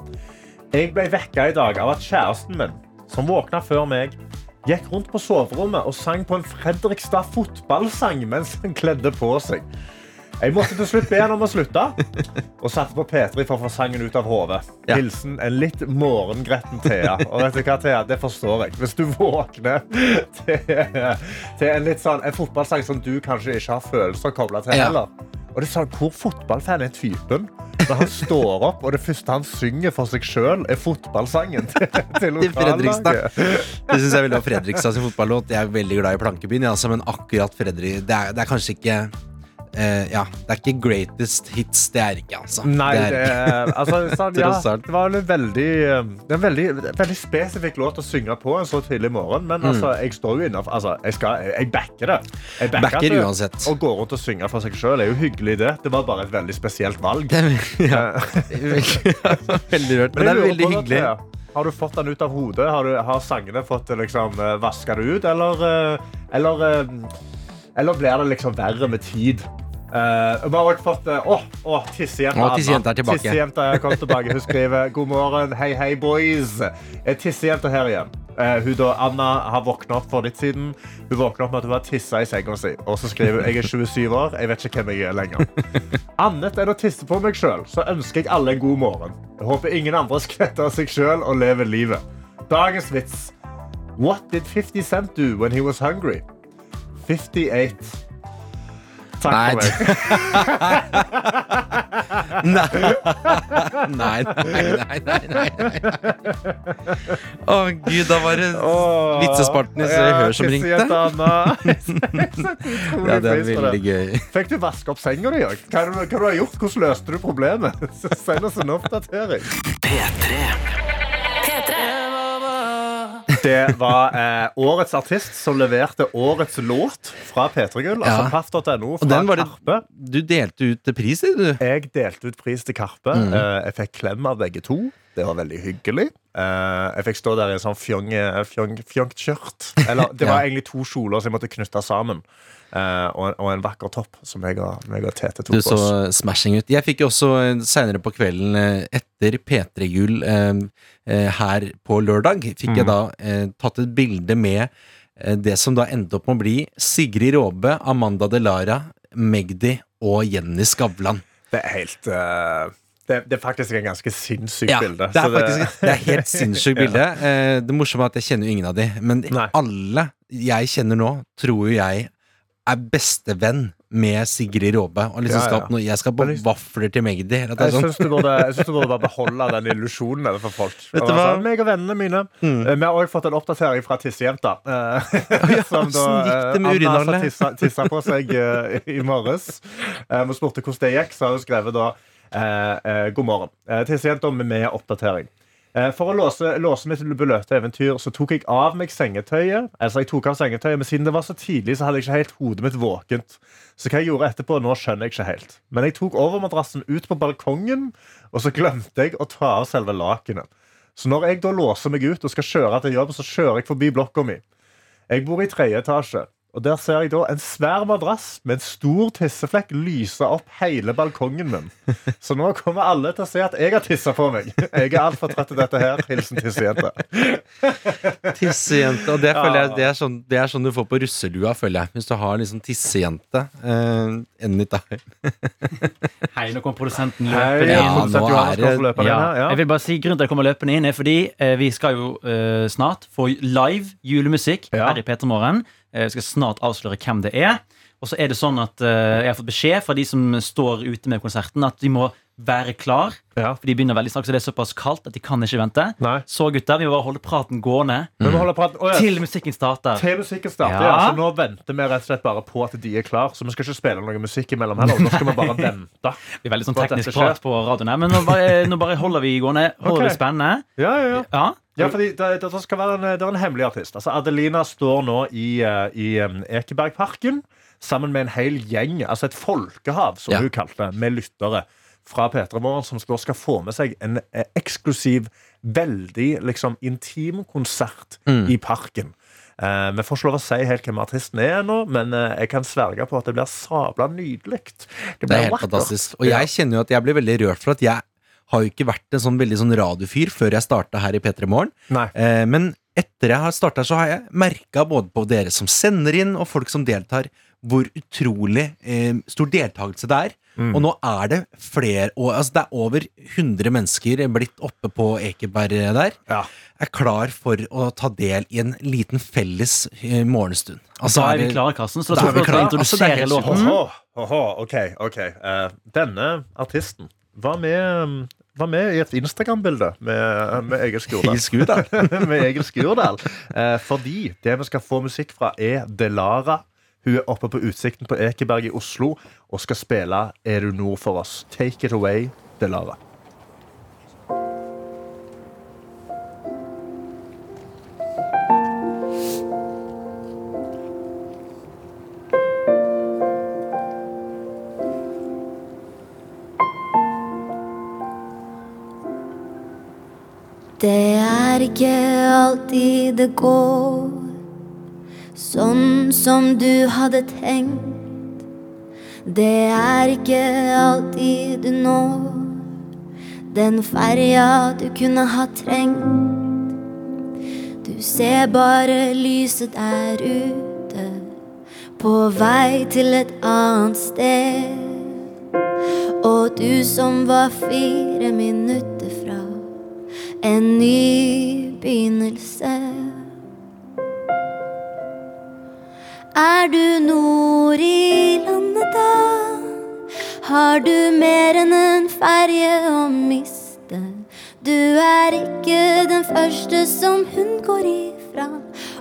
Jeg ble vekka i dag av at kjæresten min, som våkna før meg, gikk rundt på soverommet og sang på en Fredrikstad fotballsang mens han kledde på seg. Jeg måtte til slutt be han om å slutte, og satte på P3 for å få sangen ut av hodet. Ja. Hilsen en litt morgengretten Thea. Og vet du hva, Thea? Det forstår jeg. Hvis du våkner til, til en litt sånn en fotballsang som du kanskje ikke har følelser kobla til heller. Og det er sånn, Hvor fotballfan er typen? Når han står opp, og det første han synger for seg sjøl, er fotballsangen til, til lokallaget. Det synes jeg ville veldig av Fredrikstad sin fotballåt. Jeg er veldig glad i Plankebyen, ja, altså, men akkurat Fredrik det er, det er kanskje ikke eh, Ja, det er ikke greatest hits. Det er ikke, altså. Nei, det det, altså, sånn, ja, det var en veldig, eh, det en veldig, veldig spesifikk låt å synge på en så tidlig morgen. Men altså, jeg står jo innafor altså, jeg, skal, jeg backer det. Jeg backer, Backer det- uansett. Å gå rundt og synge for seg sjøl er jo hyggelig, det. Det var bare et veldig spesielt valg. Det ja, veldig rørt. Men det er veldig hyggelig. Thea, Har du fått den ut av hodet? Har, du, har sangene fått liksom, eh, vaska det ut? Eller, eh, eller, eller blir det liksom verre med tid? Eh, vi har også fått uh, Å, å, tissejenta tissejenta er tilbake. Tissejenta kommet tilbake. Hun skriver God morgen, hei, hei, boys. Er tissejenta her igjen? Uh, hun da, Anna har våkna opp for litt siden. Hun våkna opp med at hun har tissa i senga si. Og så skriver hun jeg er 27 år, jeg vet ikke hvem jeg er lenger. Annet enn å tisse på meg sjøl, så ønsker jeg alle en god morgen. Jeg håper ingen andre skvetter av seg sjøl og lever livet. Dagens vits. What did 50 Cent do when he was hungry? 58. Takk Nei, for meg. Nei, nei, nei, nei, nei, Å Å gud, da var det oh, vitsespalten i Se og Hør som ringte. Ja, det er veldig gøy. Fikk du vaske opp senga di òg? Hva, har du- hva du har gjort? Hvordan løste du problemet? Send oss en oppdatering. P3. Det var eh, årets artist som leverte årets låt fra P3 Gull. Altså Paff.no fra den var det Karpe. Du delte ut pris, du. Jeg delte ut pris til Karpe. Mm. Eh, jeg fikk klem av begge to. Det var veldig hyggelig. Eh, jeg fikk stå der i en sånn fjong, fjongt skjørt. Eller det var egentlig to kjoler som jeg måtte knytte sammen. Eh, og, en, og en vakker topp som jeg og, jeg og Tete tok Du så oss. smashing ut. Jeg fikk jo også seinere på kvelden eh, etter P3 Gull uh, uh, her på lørdag, fikk jeg Mm. da eh, tatt et bilde med eh, det som da endte opp med å bli Sigrid Råbe, Amanda Delara, Magdi og Jenny Skavlan. Det er helt eh, det, det er faktisk et ganske sinnssykt Ja, bilde. det er faktisk det er helt sinnssykt bilde. Eh, Det morsomme er at jeg kjenner jo ingen av de, men Nei. alle jeg kjenner nå, tror jo jeg er bestevenn med Sigrid Råbe. Og liksom Ja, ja. skal, nå- jeg skal på vafler til Magdi. Jeg sånn. syns synes du burde bare beholde den illusjonen overfor folk. Vet du hva? sånn, meg og vennene mine. Mm. Eh, Vi har også fått en oppdatering fra tissejenta. eh, som da, hvordan gikk det eh, Anna tissa, tissa på seg eh, i morges. Vi spurte hvordan det gikk, så har hun skrevet da God morgen. Tissejenta med oppdatering. Eh, For å låse, låse mitt beløpte eventyr Så tok jeg av meg sengetøyet. Altså jeg tok av sengetøyet Men siden det var så tidlig, så hadde jeg ikke helt hodet mitt våkent. Så hva jeg gjorde etterpå, nå skjønner jeg ikke helt. Men jeg tok overmadrassen ut på balkongen, og så glemte jeg å ta av selve lakenet. Så når jeg da låser meg ut og skal kjøre til jobb, så kjører jeg forbi blokka mi. Jeg bor i tredje etasje. Og Der ser jeg da en svær madrass med en stor tisseflekk lyse opp hele balkongen min. Så nå kommer alle til å se at jeg har tissa på meg. Jeg er altfor trøtt til dette her. Hilsen tissejente. Tissejente. Og det føler jeg det er, sånn, det er sånn du får på russelua, føler jeg. Hvis du har liksom tissejente. Uh, anytime. Hei, nå kom produsenten løpende inn. Ja, nå er det- ja. Jeg vil bare si Grunnen til at jeg kommer løpende inn, er fordi eh, vi skal jo eh, snart få live julemusikk Ja. her i P3 Morgen. Eh, vi skal snart avsløre hvem det er. Og så er det sånn at eh, jeg har fått beskjed fra de som står ute med konserten, at de må være klar. Ja. For de begynner veldig snart, så det er såpass kaldt at de kan ikke vente. Nei. Så gutter, vi må bare holde praten gående mm. at, Å, ja. til musikken starter. Til musikken starter, Ja. Så nå venter vi rett og slett bare på at de er klar Så vi skal ikke spille noe musikk imellom heller. Nå skal vi bare vente. Vi er veldig sånn teknisk prat på radioen her, men nå bare, nå bare holder vi gående. Holder okay. det spennende. Ja, ja, ja. Ja. Ja, fordi det, det, skal være en, det er en hemmelig artist. Altså, Adelina står nå i, eh, i Ekebergparken sammen med en hel gjeng, altså et folkehav, som Ja. hun kalte det, med lyttere fra P3 Morgen, som da skal få med seg en eh, eksklusiv, veldig liksom, intim konsert Mm. i parken. Eh, vi får ikke lov å si helt hvem artisten er ennå, men eh, jeg kan sverge på at det blir sabla nydelig. Det er helt fantastisk. Og jeg kjenner jo at jeg blir veldig rørt for at jeg har jo ikke vært en sånn veldig sånn radiofyr før jeg starta her i P3 Morgen. Eh, men etter jeg har starta, så har jeg merka både på dere som sender inn, og folk som deltar, hvor utrolig eh, stor deltakelse det er. Mm. Og nå er det flere og, altså Det er over 100 mennesker blitt oppe på Ekeberg der. Ja. Er klar for å ta del i en liten felles eh, morgenstund. Altså, da er vi klar, klare, Karsten. Så Da er skal vi. Altså, er introdusere helt låten. Ok, ok. Uh, denne artisten var med, var med i et Instagram-bilde med, med Egil Skurdal. Egil Skurdal. med Egil Skurdal. Eh, fordi det vi skal få musikk fra, er Delara. Hun er oppe på Utsikten på Ekeberg i Oslo og skal spille Er du nord for oss. Take it away, Delara. Det er ikke alltid det går sånn som du hadde tenkt. Det er ikke alltid du når den ferja du kunne ha trengt. Du ser bare lyset der ute, på vei til et annet sted. Og du som var fire minutter fra en ny begynnelse. Er du nord i landet da? Har du mer enn en ferje å miste? Du er ikke den første som hun går ifra,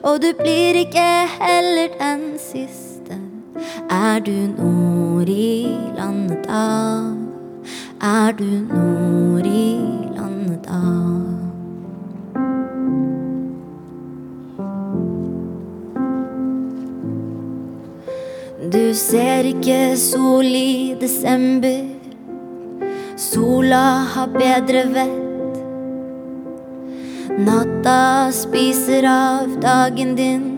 og du blir ikke heller den siste. Er du nord i landet da? Er du nord i landet da? Du ser ikke sol i desember. Sola har bedre vett. Natta spiser av dagen din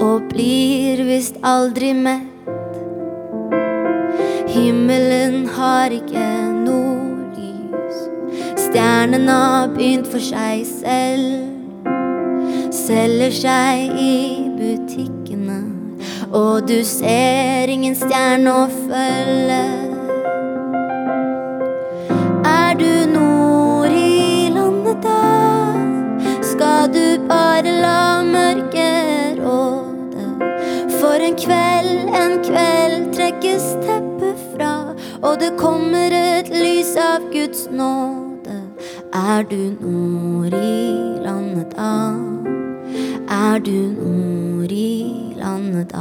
og blir visst aldri mett. Himmelen har ikke nordlys. Stjernen har begynt for seg selv. Selger seg i butikkene, og du ser ingen stjerne å følge. Er du nord i landet da? Skal du bare la mørket råde? For en kveld, en kveld trekkes teppet fra, og det kommer et lys av Guds nåde. Er du nord i landet da? Er du nord i landet?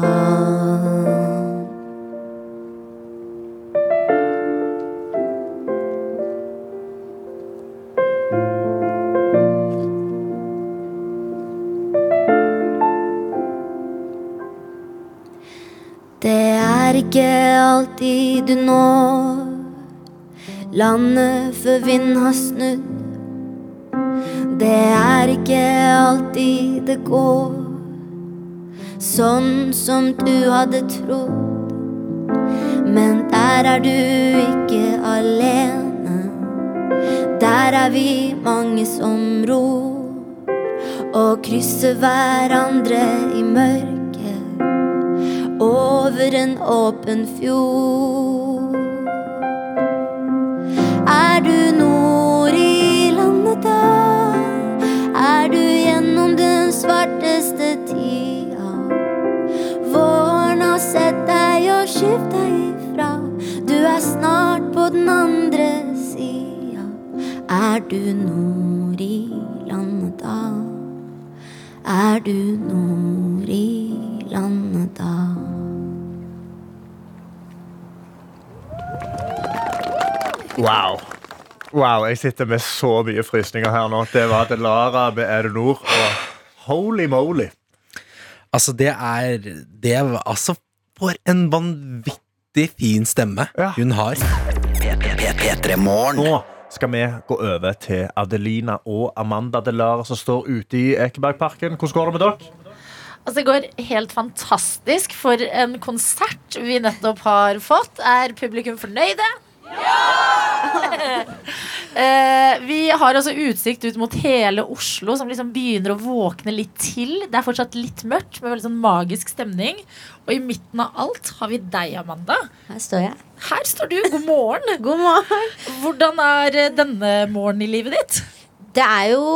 Det er ikke alltid du når landet før vinden har snudd. Det er ikke alltid det går sånn som du hadde trodd. Men der er du ikke alene. Der er vi mange som ror og krysser hverandre i mørket over en åpen fjord. Er du nord deg deg ifra. Du er snart på den andre sida. Er du nord i landet da? Er du nord i landet da? Wow. Wow, Jeg sitter med så mye frysninger her nå. Det var Delara med Er du nord? Og holy moly. Altså, det er Det er altså For en vanvittig fin stemme hun har. Nå skal vi gå over til Adelina og Amanda Delara som står ute i Ekebergparken. Hvordan går det med dere? Altså, det går helt fantastisk. For en konsert vi nettopp har fått. Er publikum fornøyde? Eh, vi har altså utsikt ut mot hele Oslo, som liksom begynner å våkne litt til. Det er fortsatt litt mørkt, med veldig sånn magisk stemning. Og i midten av alt har vi deg, Amanda. Her står jeg. Her står du. God morgen. God morgen. Hvordan er eh, denne morgenen i livet ditt? Det er jo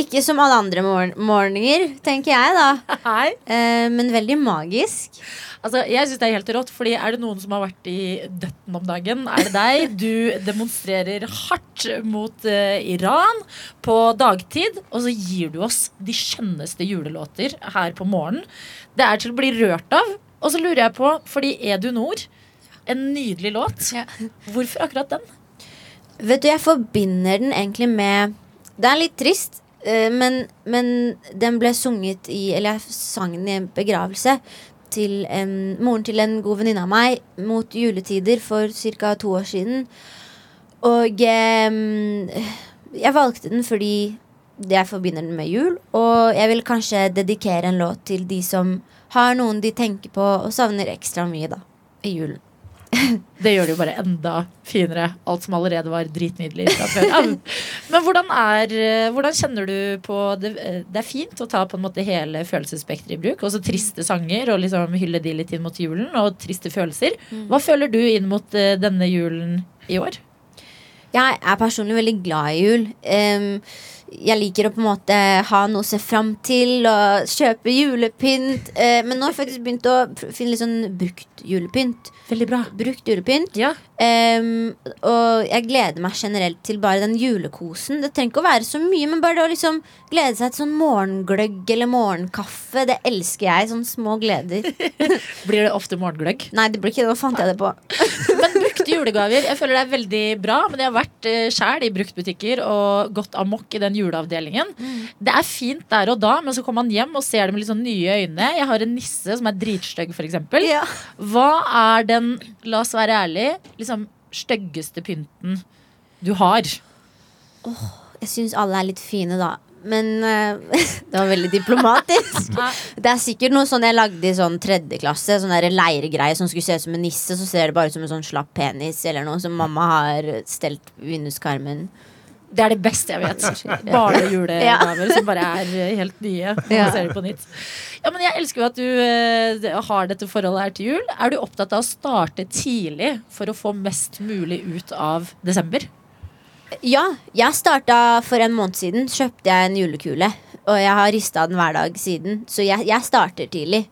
ikke som alle andre morgen morgener, tenker jeg, da. Eh, men veldig magisk. Altså, jeg synes det er helt rått, fordi Er det noen som har vært i døtten om dagen, er det deg. Du demonstrerer hardt mot eh, Iran på dagtid, og så gir du oss de skjønneste julelåter her på morgenen. Det er til å bli rørt av. Og så lurer jeg på, fordi Er du nord, en nydelig låt, hvorfor akkurat den? Vet du, jeg forbinder den egentlig med Det er litt trist, eh, men, men den ble sunget i Eller jeg sang den i en begravelse til en, moren til en god venninne av meg mot juletider for ca. to år siden. Og eh, jeg valgte den fordi jeg forbinder den med jul, og jeg vil kanskje dedikere en låt til de som har noen de tenker på og savner ekstra mye da, i julen. Det gjør det jo bare enda finere. Alt som allerede var dritnydelig fra før av. Men hvordan, er, eh, hvordan kjenner du på det, eh, det er fint å ta på en måte hele følelsesspekteret i bruk. Også triste sanger og liksom hylle de litt inn mot julen. Og triste følelser. Hva føler du inn mot eh, denne julen i år? Jeg er personlig veldig glad i jul. Em, jeg liker å på en måte ha noe å se fram til og kjøpe julepynt. Eh, men nå har jeg faktisk begynt å finne litt sånn brukt julepynt. Veldig bra. Brukt julepynt. Em, og jeg gleder meg generelt til bare den julekosen. Det trenger ikke å være så mye, men bare det å liksom glede seg til sånn morgengløgg eller morgenkaffe. Det elsker jeg. Sånne små gleder. Blir det ofte morgengløgg? Nei, det blir ikke det. Nå fant jeg det på. Men brukte julegaver, jeg føler det er veldig bra. Men jeg har vært uh, sjæl i bruktbutikker og gått amok i den juleavdelingen. Det er fint der og da, men så kommer man hjem og ser det med litt sånn nye øyne. Jeg har en nisse som er dritstygg, f.eks. Hva er den, la oss være ærlig, liksom styggeste pynten du har? Jeg syns alle er litt fine, da. Men uh, det var veldig diplomatisk. det er sikkert noe sånn jeg lagde i sånn tredje klasse. Sånn leiregreie som skulle se ut som en nisse, så ser det bare ut som en sånn slapp penis eller noe som mamma har stelt vinduskarmen. Det er det beste jeg vet. Barnejulegaver som bare er helt nye. Ja. ser på nytt. Ja, men Jeg elsker jo at du uh, har dette forholdet her til jul. Er du opptatt av å starte tidlig for å få mest mulig ut av desember? Ja, jeg starta for en måned siden. Kjøpte jeg en julekule. Og jeg har rista den hver dag siden. Så jeg, jeg starter tidlig.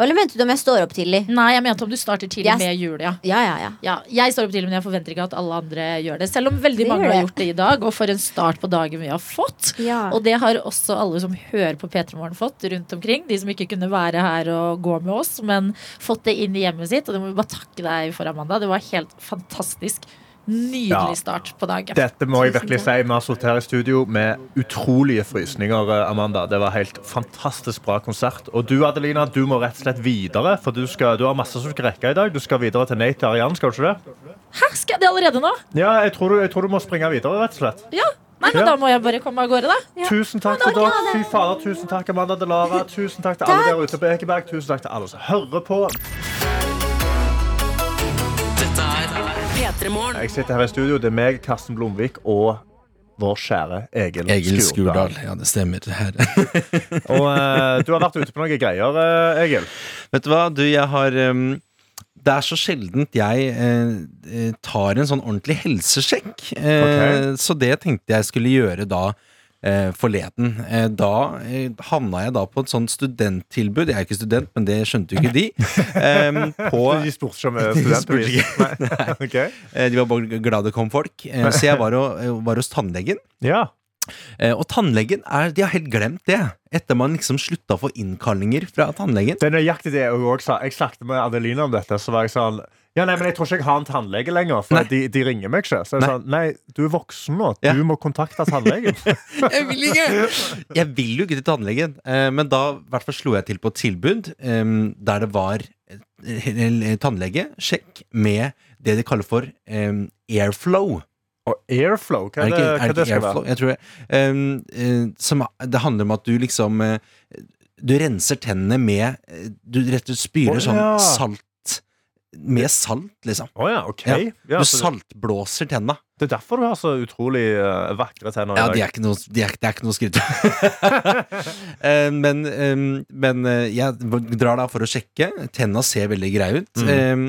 Eller mente du om jeg står opp tidlig? Nei, jeg mente om du starter tidlig Jeg- med jul. Ja. Ja, ja, ja. Jeg står opp tidlig, men jeg forventer ikke at alle andre gjør det. Selv om veldig Det mange har gjort det i dag, og for en start på dagen vi har fått. Og det har også alle som hører på P3 Morgen fått rundt omkring. De som ikke kunne være her og gå med oss, men fått det inn i hjemmet sitt. Og det må vi bare takke deg for, Amanda. Det var helt fantastisk. Nydelig start på dagen. Dette må jeg virkelig si. Vi har sittet her i studio med utrolige frysninger, eh, Amanda. Det var helt fantastisk bra konsert. Og du, Adelina, du må rett og slett videre, for du, skal, du har masse som skal rekke i dag. Du skal videre til Nate og Arian, skal du ikke det? Hæ, skal jeg det allerede nå? Ja, jeg tror, du, jeg tror du må springe videre, rett og slett. Ja. Nei, men Ja. da må jeg bare komme av gårde, da. Tusen takk til dere. Fy fader, tusen takk, Amanda Delara. Tusen takk til alle der ute på Ekeberg. Tusen takk til alle som hører på. P3 Morgen. Jeg sitter her i studio. Det er meg, Karsten Blomvik og vår kjære Egil, Egil Skurdal. Ja, det stemmer. Her. Og uh, du har vært ute på noen greier, uh, Egil. Vet du hva, du, jeg har um, Det er så sjeldent jeg eh, eh, tar en sånn ordentlig helsesjekk. Eh, Ok. Så det tenkte jeg skulle gjøre da eh, forleden. Eh, da eh, havna jeg da på et sånt studenttilbud. Jeg er ikke student, men det skjønte jo ikke de. På De spurte ikke om eh, ikke. Nei. Ok. Eh, De var bare glad det kom folk. Eh, Så jeg var, og, eh, var hos tannlegen. Ja. Eh, Og tannlegen er, de har helt glemt det. Etter man liksom slutta å få innkallinger fra tannlegen. Det er nøyaktig det jeg også sa. Jeg snakket med Adeline om dette. Så var jeg sånn ja, nei, men Jeg tror ikke jeg har en tannlege lenger, for de, de ringer meg ikke. Så jeg Nei. sa nei, du er voksen nå. Ja. Du må kontakte tannlegen. Jeg vil ikke! Jeg vil jo ikke til tannlegen. eh, Men da hvert fall slo jeg til på et tilbud eh, der det var eh, tannlege, sjekk, med det de kaller for eh, airflow. Og airflow, hva er det, ikke- hva er det ikke skal airflow? være? Jeg tror det. Um, eh, som, det handler om at du liksom Du renser tennene med Du rett og slett spyler Å, sånn salt med salt, liksom. Oh, ja, ok. Ja. Ja, Du saltblåser tenna. det er derfor du har så utrolig uh, vakre tenner. Ja, det er ikke noe, de er, det er ikke noe skritt. uh, men um, men uh, jeg drar da for å sjekke. Tenna ser veldig greie ut. Mm. Um,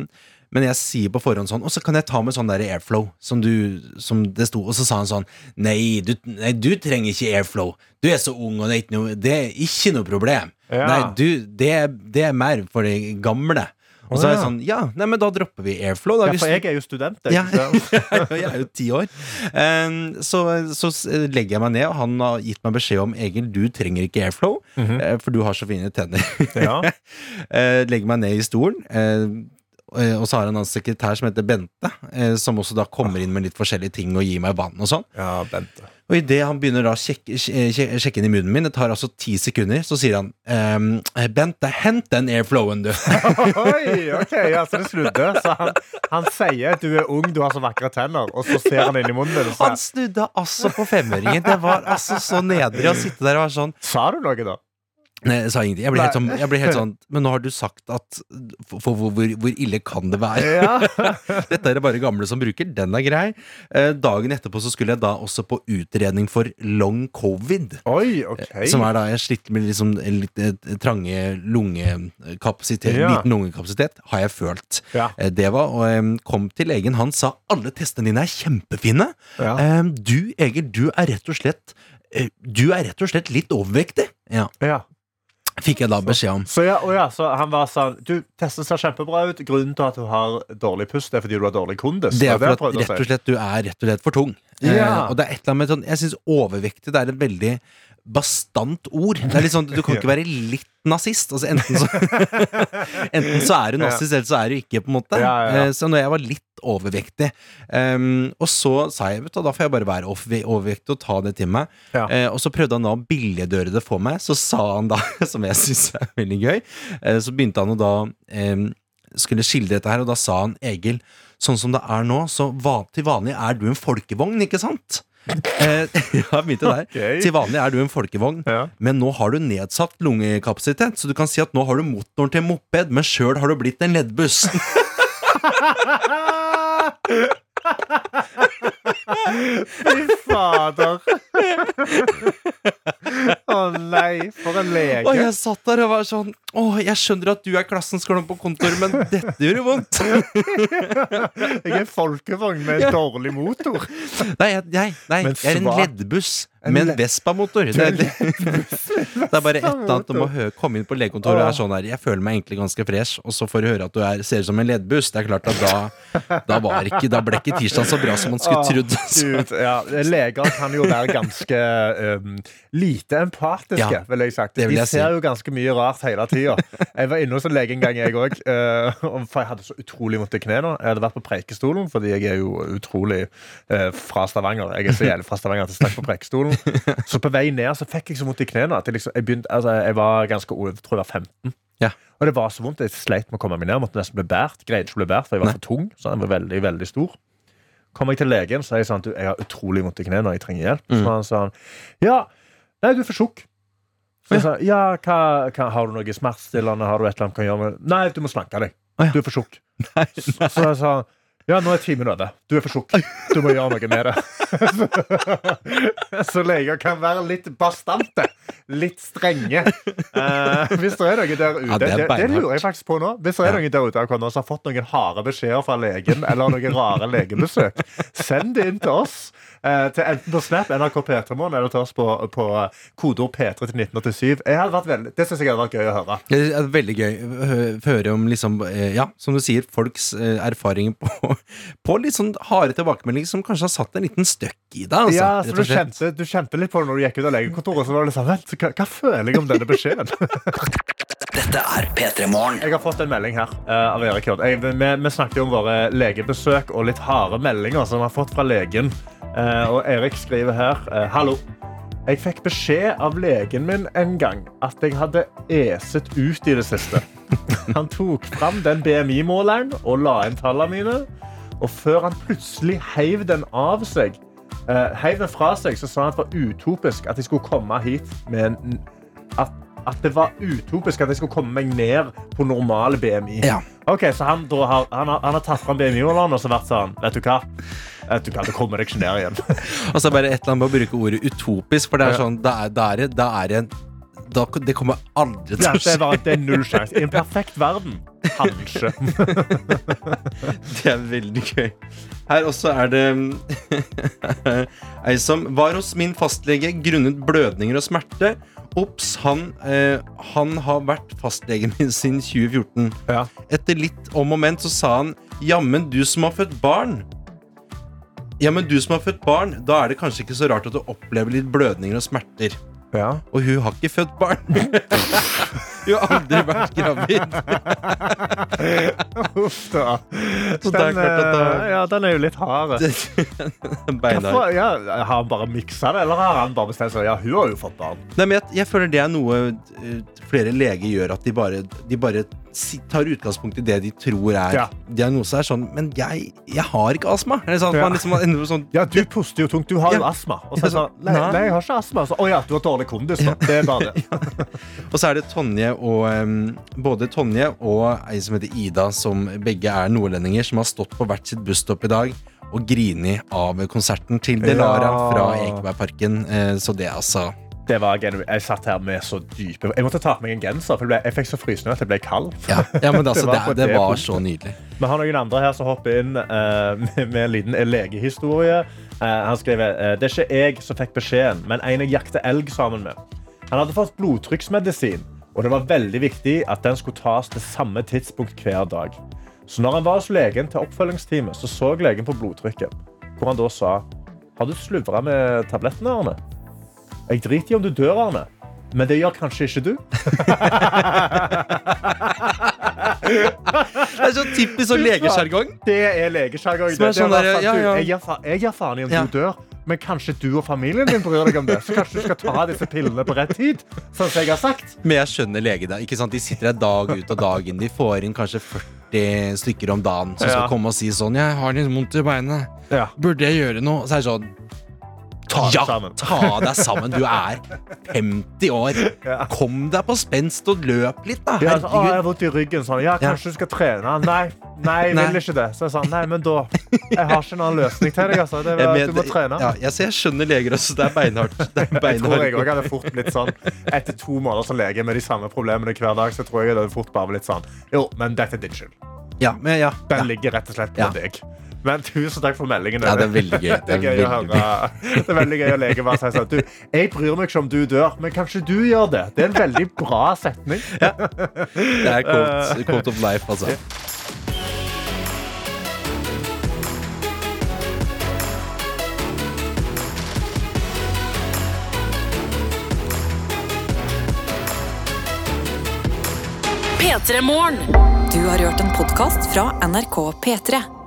men jeg sier på forhånd sånn Og så kan jeg ta med sånn der airflow, som, du, som det sto. Og så sa han sånn Nei du, nei, du trenger ikke airflow. Du er så ung, og det er ikke noe, det er ikke noe problem. Ja. Nei, du, det, det er mer for de gamle. Og så er jeg sånn Ja, nei, men da dropper vi airflow. Da, Ja, for jeg er jo student. jeg, ja, jeg er jo ti år. Så, så legger jeg meg ned, og han har gitt meg beskjed om Egil, du trenger ikke airflow, mm -hmm. for du har så fine tenner. Ja. Eh, legger meg ned i stolen, eh, og så har han en sekretær som heter Bente, eh, som også da kommer inn med litt forskjellige ting og gir meg vann og sånn. ja, Bente. Og idet han begynner da å sjekke, sjekke, sjekke inn i munnen min, det tar altså ti sekunder, så sier han ehm, Bente, hent den airflowen, du. Oi, ok, ja, så det snudde. Så han, han sier du er ung, du har så vakre tenner, og så ser han inn i munnen din Han snudde altså på femøringen. Det var altså så nedrig å sitte der og være sånn Sa du noe, da? Nei, jeg sa ingenting. Jeg ble, helt sånn, jeg ble helt sånn Men nå har du sagt at For, for hvor, hvor, ille kan det være? Ja. Dette er det bare gamle som bruker. Den er grei. Eh, dagen etterpå så skulle jeg da også på utredning for long covid. Oi, ok. Som er da jeg sliter med liksom en litt eh, trange lungekapasitet. Ja. Liten lungekapasitet, har jeg følt. Ja. Eh, Det var, og jeg kom til legen, han sa alle testene dine er kjempefine. Eh, Du, Egil, du er rett og slett eh, Du er rett og slett litt overvektig. Ja, Ja. Fikk jeg da beskjed om. Så, ja, ja, så han var sånn Du, testen ser kjempebra ut. Grunnen til at du har dårlig pust, er fordi du har dårlig kondis. Det er fordi for at rett og slett du er rett og slett for tung. Ja. Eh, og det er et eller annet med sånn Jeg syns overvektig det er et veldig bastant ord. Det er litt sånn, Du kan ikke være litt nazist. Altså Enten så Enten så er du nazist, eller så er du ikke, på en måte. Ja, ja, ja. Eh, Så når jeg var litt overvektig um, Og så sa jeg, vet du, da får jeg bare være overve- overvektig og ta det til meg. Eh, og så prøvde han da å billedgjøre det for meg. Så sa han da, som jeg syns er veldig gøy, uh, så begynte han å da um, skulle skildre dette her, og da sa han Egil, sånn som det er nå, så van, til vanlig er du en folkevogn, ikke sant? Eh, ja, begynte der. Okay. Til vanlig er du en folkevogn, Ja. men nå har du nedsatt lungekapasitet, så du kan si at nå har du motoren til en moped, men sjøl har du blitt en leddbuss. Fy fader. Å nei, for en lege. Og jeg satt der og var sånn Å, jeg skjønner at du er klassens klovn på kontoret, men dette gjør vondt. Jeg er en folkevogn med en dårlig motor. Nei, jeg, nei, nei jeg er en leddbuss med en Vespa-motor. Det, det, det er bare et eller annet om å komme inn på legekontoret og er sånn her Jeg føler meg egentlig ganske fresh, og så får du høre at du er, ser ut som en ledbuss. Det er klart at da, da, var ikke, da ble ikke tirsdag så bra som man skulle trodd. altså. Ja. Leger kan jo være ganske um, lite empatiske, Ja, vil jeg sagt. De jeg si. ser jo ganske mye rart hele tida. Jeg var inne hos en lege en gang, jeg òg. for jeg hadde så utrolig vondt i knærne. Jeg hadde vært på Preikestolen, fordi jeg er jo utrolig uh, fra Stavanger. Jeg er så jævlig fra Stavanger at jeg stakk på Preikestolen. Så på vei ned så fikk jeg så vondt i knærne at jeg, liksom, jeg, begynte, altså, jeg var ganske jeg tror jeg var 15. Ja. Og det var så vondt. Jeg sleit med å komme meg ned. Måtte nesten bli båret. Greide ikke å bli båret, for jeg var Nei. for tung. Så den var veldig, veldig stor. Kom jeg til legen, så er jeg sånn jeg har utrolig vondt i knærne, jeg trenger hjelp. Mm. Så han sa ja, nei, du er for tjukk. Så jeg sa, ja, hva, hva, har du noe smertestillende, har du et eller annet du kan gjøre med Nei, du må slanke deg. Du er for tjukk. Så, så jeg sa ja, nå er timen over. Du er for tjukk. Du må gjøre noe med det. så leger kan være litt bastante. Litt strenge. Uh, hvis det er noen der ute Ja, det det, er det, lurer jeg faktisk på nå. Hvis det er noen der ute som har fått noen harde beskjeder fra legen, eller noen rare legebesøk, send det inn til oss. Uh, til enten på Snap, NRK P3morgen, eller til oss på, på kodeord P3 til 1987. Jeg hadde vært veldig, det syns jeg hadde vært gøy å høre. Det er veldig gøy å høre om liksom, eh, ja, som du sier, folks eh, erfaringer på, på litt sånn harde tilbakemeldinger som kanskje har satt en liten støkk i deg. Altså, ja, så du kjente, du kjente litt på det når du gikk ut av legekontoret. Så var det sånn, vent, hva, hva føler jeg om denne beskjeden? Dette er P3 Morgen. Jeg har fått en melding her Uh, av Erik. Jeg- Vi, vi snakket jo om våre legebesøk og litt harde meldinger som vi har fått fra legen. Uh, og Erik skriver her uh, Hallo. Jeg fikk beskjed av legen min en gang at jeg hadde eset ut i det siste. Han tok fram den BMI-måleren og la inn tallene mine. Og før han plutselig heiv den av seg, eh, heiv den fra seg, så sa han at det var utopisk at jeg skulle komme hit med en at, at det var utopisk at jeg skulle komme meg ned på normal BMI. Ja. Ok, Så han, har, han, har, han har tatt fram BMI-måleren og så vært sånn Vet du hva? Vet du hva, Det kommer deg ikke ned igjen. Og så er det bare et eller annet med å bruke ordet utopisk, for det er sånn Da er, det er, det- er det en da, Det kommer aldri til å det, skje. Ja, det er null sjanse. I en perfekt verden. Kanskje. Det er veldig gøy. Her også er det ei som var hos min fastlege grunnet blødninger og smerte. Ops, han, eh, han har vært fastlegen min siden 2014. Ja. Etter litt om og men så sa han Jammen, du som har født barn. Jammen, du som har født barn, da er det kanskje ikke så rart at du opplever litt blødninger og smerter. Ja. Og hun har ikke født barn. hun har aldri vært gravid. Uff da. Så det er Den, klart at da- eh, ja, den er jo litt hard. Beinhard. Ja, har han bare miksa det, eller har han bare bestemt seg? Ja, hun har jo fått barn. Nei, men jeg, jeg føler det er noe eh, flere leger gjør, at de bare, de bare tar utgangspunkt i det de tror er Ja. diagnose. er sånn, Men jeg, jeg har ikke astma. Er det sant? Ja. Man liksom sånn, Ja, du puster jo tungt. Du har jo astma. Og så er det sånn, nei, nei. jeg har ikke astma. Så, å ja, du har dårlig kondis. Det er bare det. Og så er det Tonje og um, Både Tonje og ei som heter Ida, som begge er nordlendinger, som har stått på hvert sitt busstopp i dag og grini av konserten til Delara Ja. fra Ekebergparken. Eh, så det, altså Det var Jeg satt her med så dype Jeg måtte ta på meg en genser, for jeg, ble, jeg fikk så frysende at jeg ble kald. Ja, ja men altså, det, var, det, det var så nydelig. Vi har noen andre her som hopper inn uh, med, med en liten legehistorie. Uh, han skriver eh, det er ikke jeg som fikk beskjeden, men en jeg jakter elg sammen med. Han hadde fått blodtrykksmedisin, og det var veldig viktig at den skulle tas til samme tidspunkt hver dag. Så når han var hos legen til oppfølgingsteamet, så så legen på blodtrykket, hvor han da sa Har du sluvra med tablettene, Arne? Jeg driter i om du dør, Arne, men det gjør kanskje ikke du. Det er så typisk sånn legesjargong. Det er legesjargong. Sånn der, ja, ja. Jeg gir fa- faen i om Ja. du dør, men kanskje du og familien din bryr deg om det. Så kanskje du skal ta disse pillene på rett tid, sånn som jeg har sagt. Men jeg skjønner legene. Ikke sant? De sitter her dag ut og dag inn. De får inn kanskje 40 stykker om dagen som skal komme og si sånn 'Jeg har litt vondt i beinet. Ja. Burde jeg gjøre noe?' Så er det sånn Ta deg ja, sammen. ta deg sammen. Du er 50 år. Kom deg på spenst og løp litt, da. Ja, så, å, jeg har vondt i ryggen. Sånn. Ja, kanskje du skal trene? Nei, nei, jeg vil ikke det. Så jeg sa, nei, men da Jeg har ikke noen løsning til deg. Altså. Det er, var, men- du må trene. Ja, jeg, jeg skjønner leger også. Det er beinhardt. Det er Jeg tror jeg òg hadde fort blitt sånn Etter to måneder som lege med de samme problemene hver dag, så tror jeg det hadde fort bare blitt sånn Jo, men dette er din skyld. Ja, men ja. Den ja. ligger rett og slett på Ja. deg. Men tusen takk for meldingen. Ja, det er veldig gøy. Det er gøy å høre. Det er veldig gøy å leke bare si sånn Du, jeg bryr meg ikke om du dør, men kanskje du gjør det. Det er en veldig bra setning. Det er quote, quote of life, altså. P3 Morgen. Du har hørt en podkast fra NRK P3.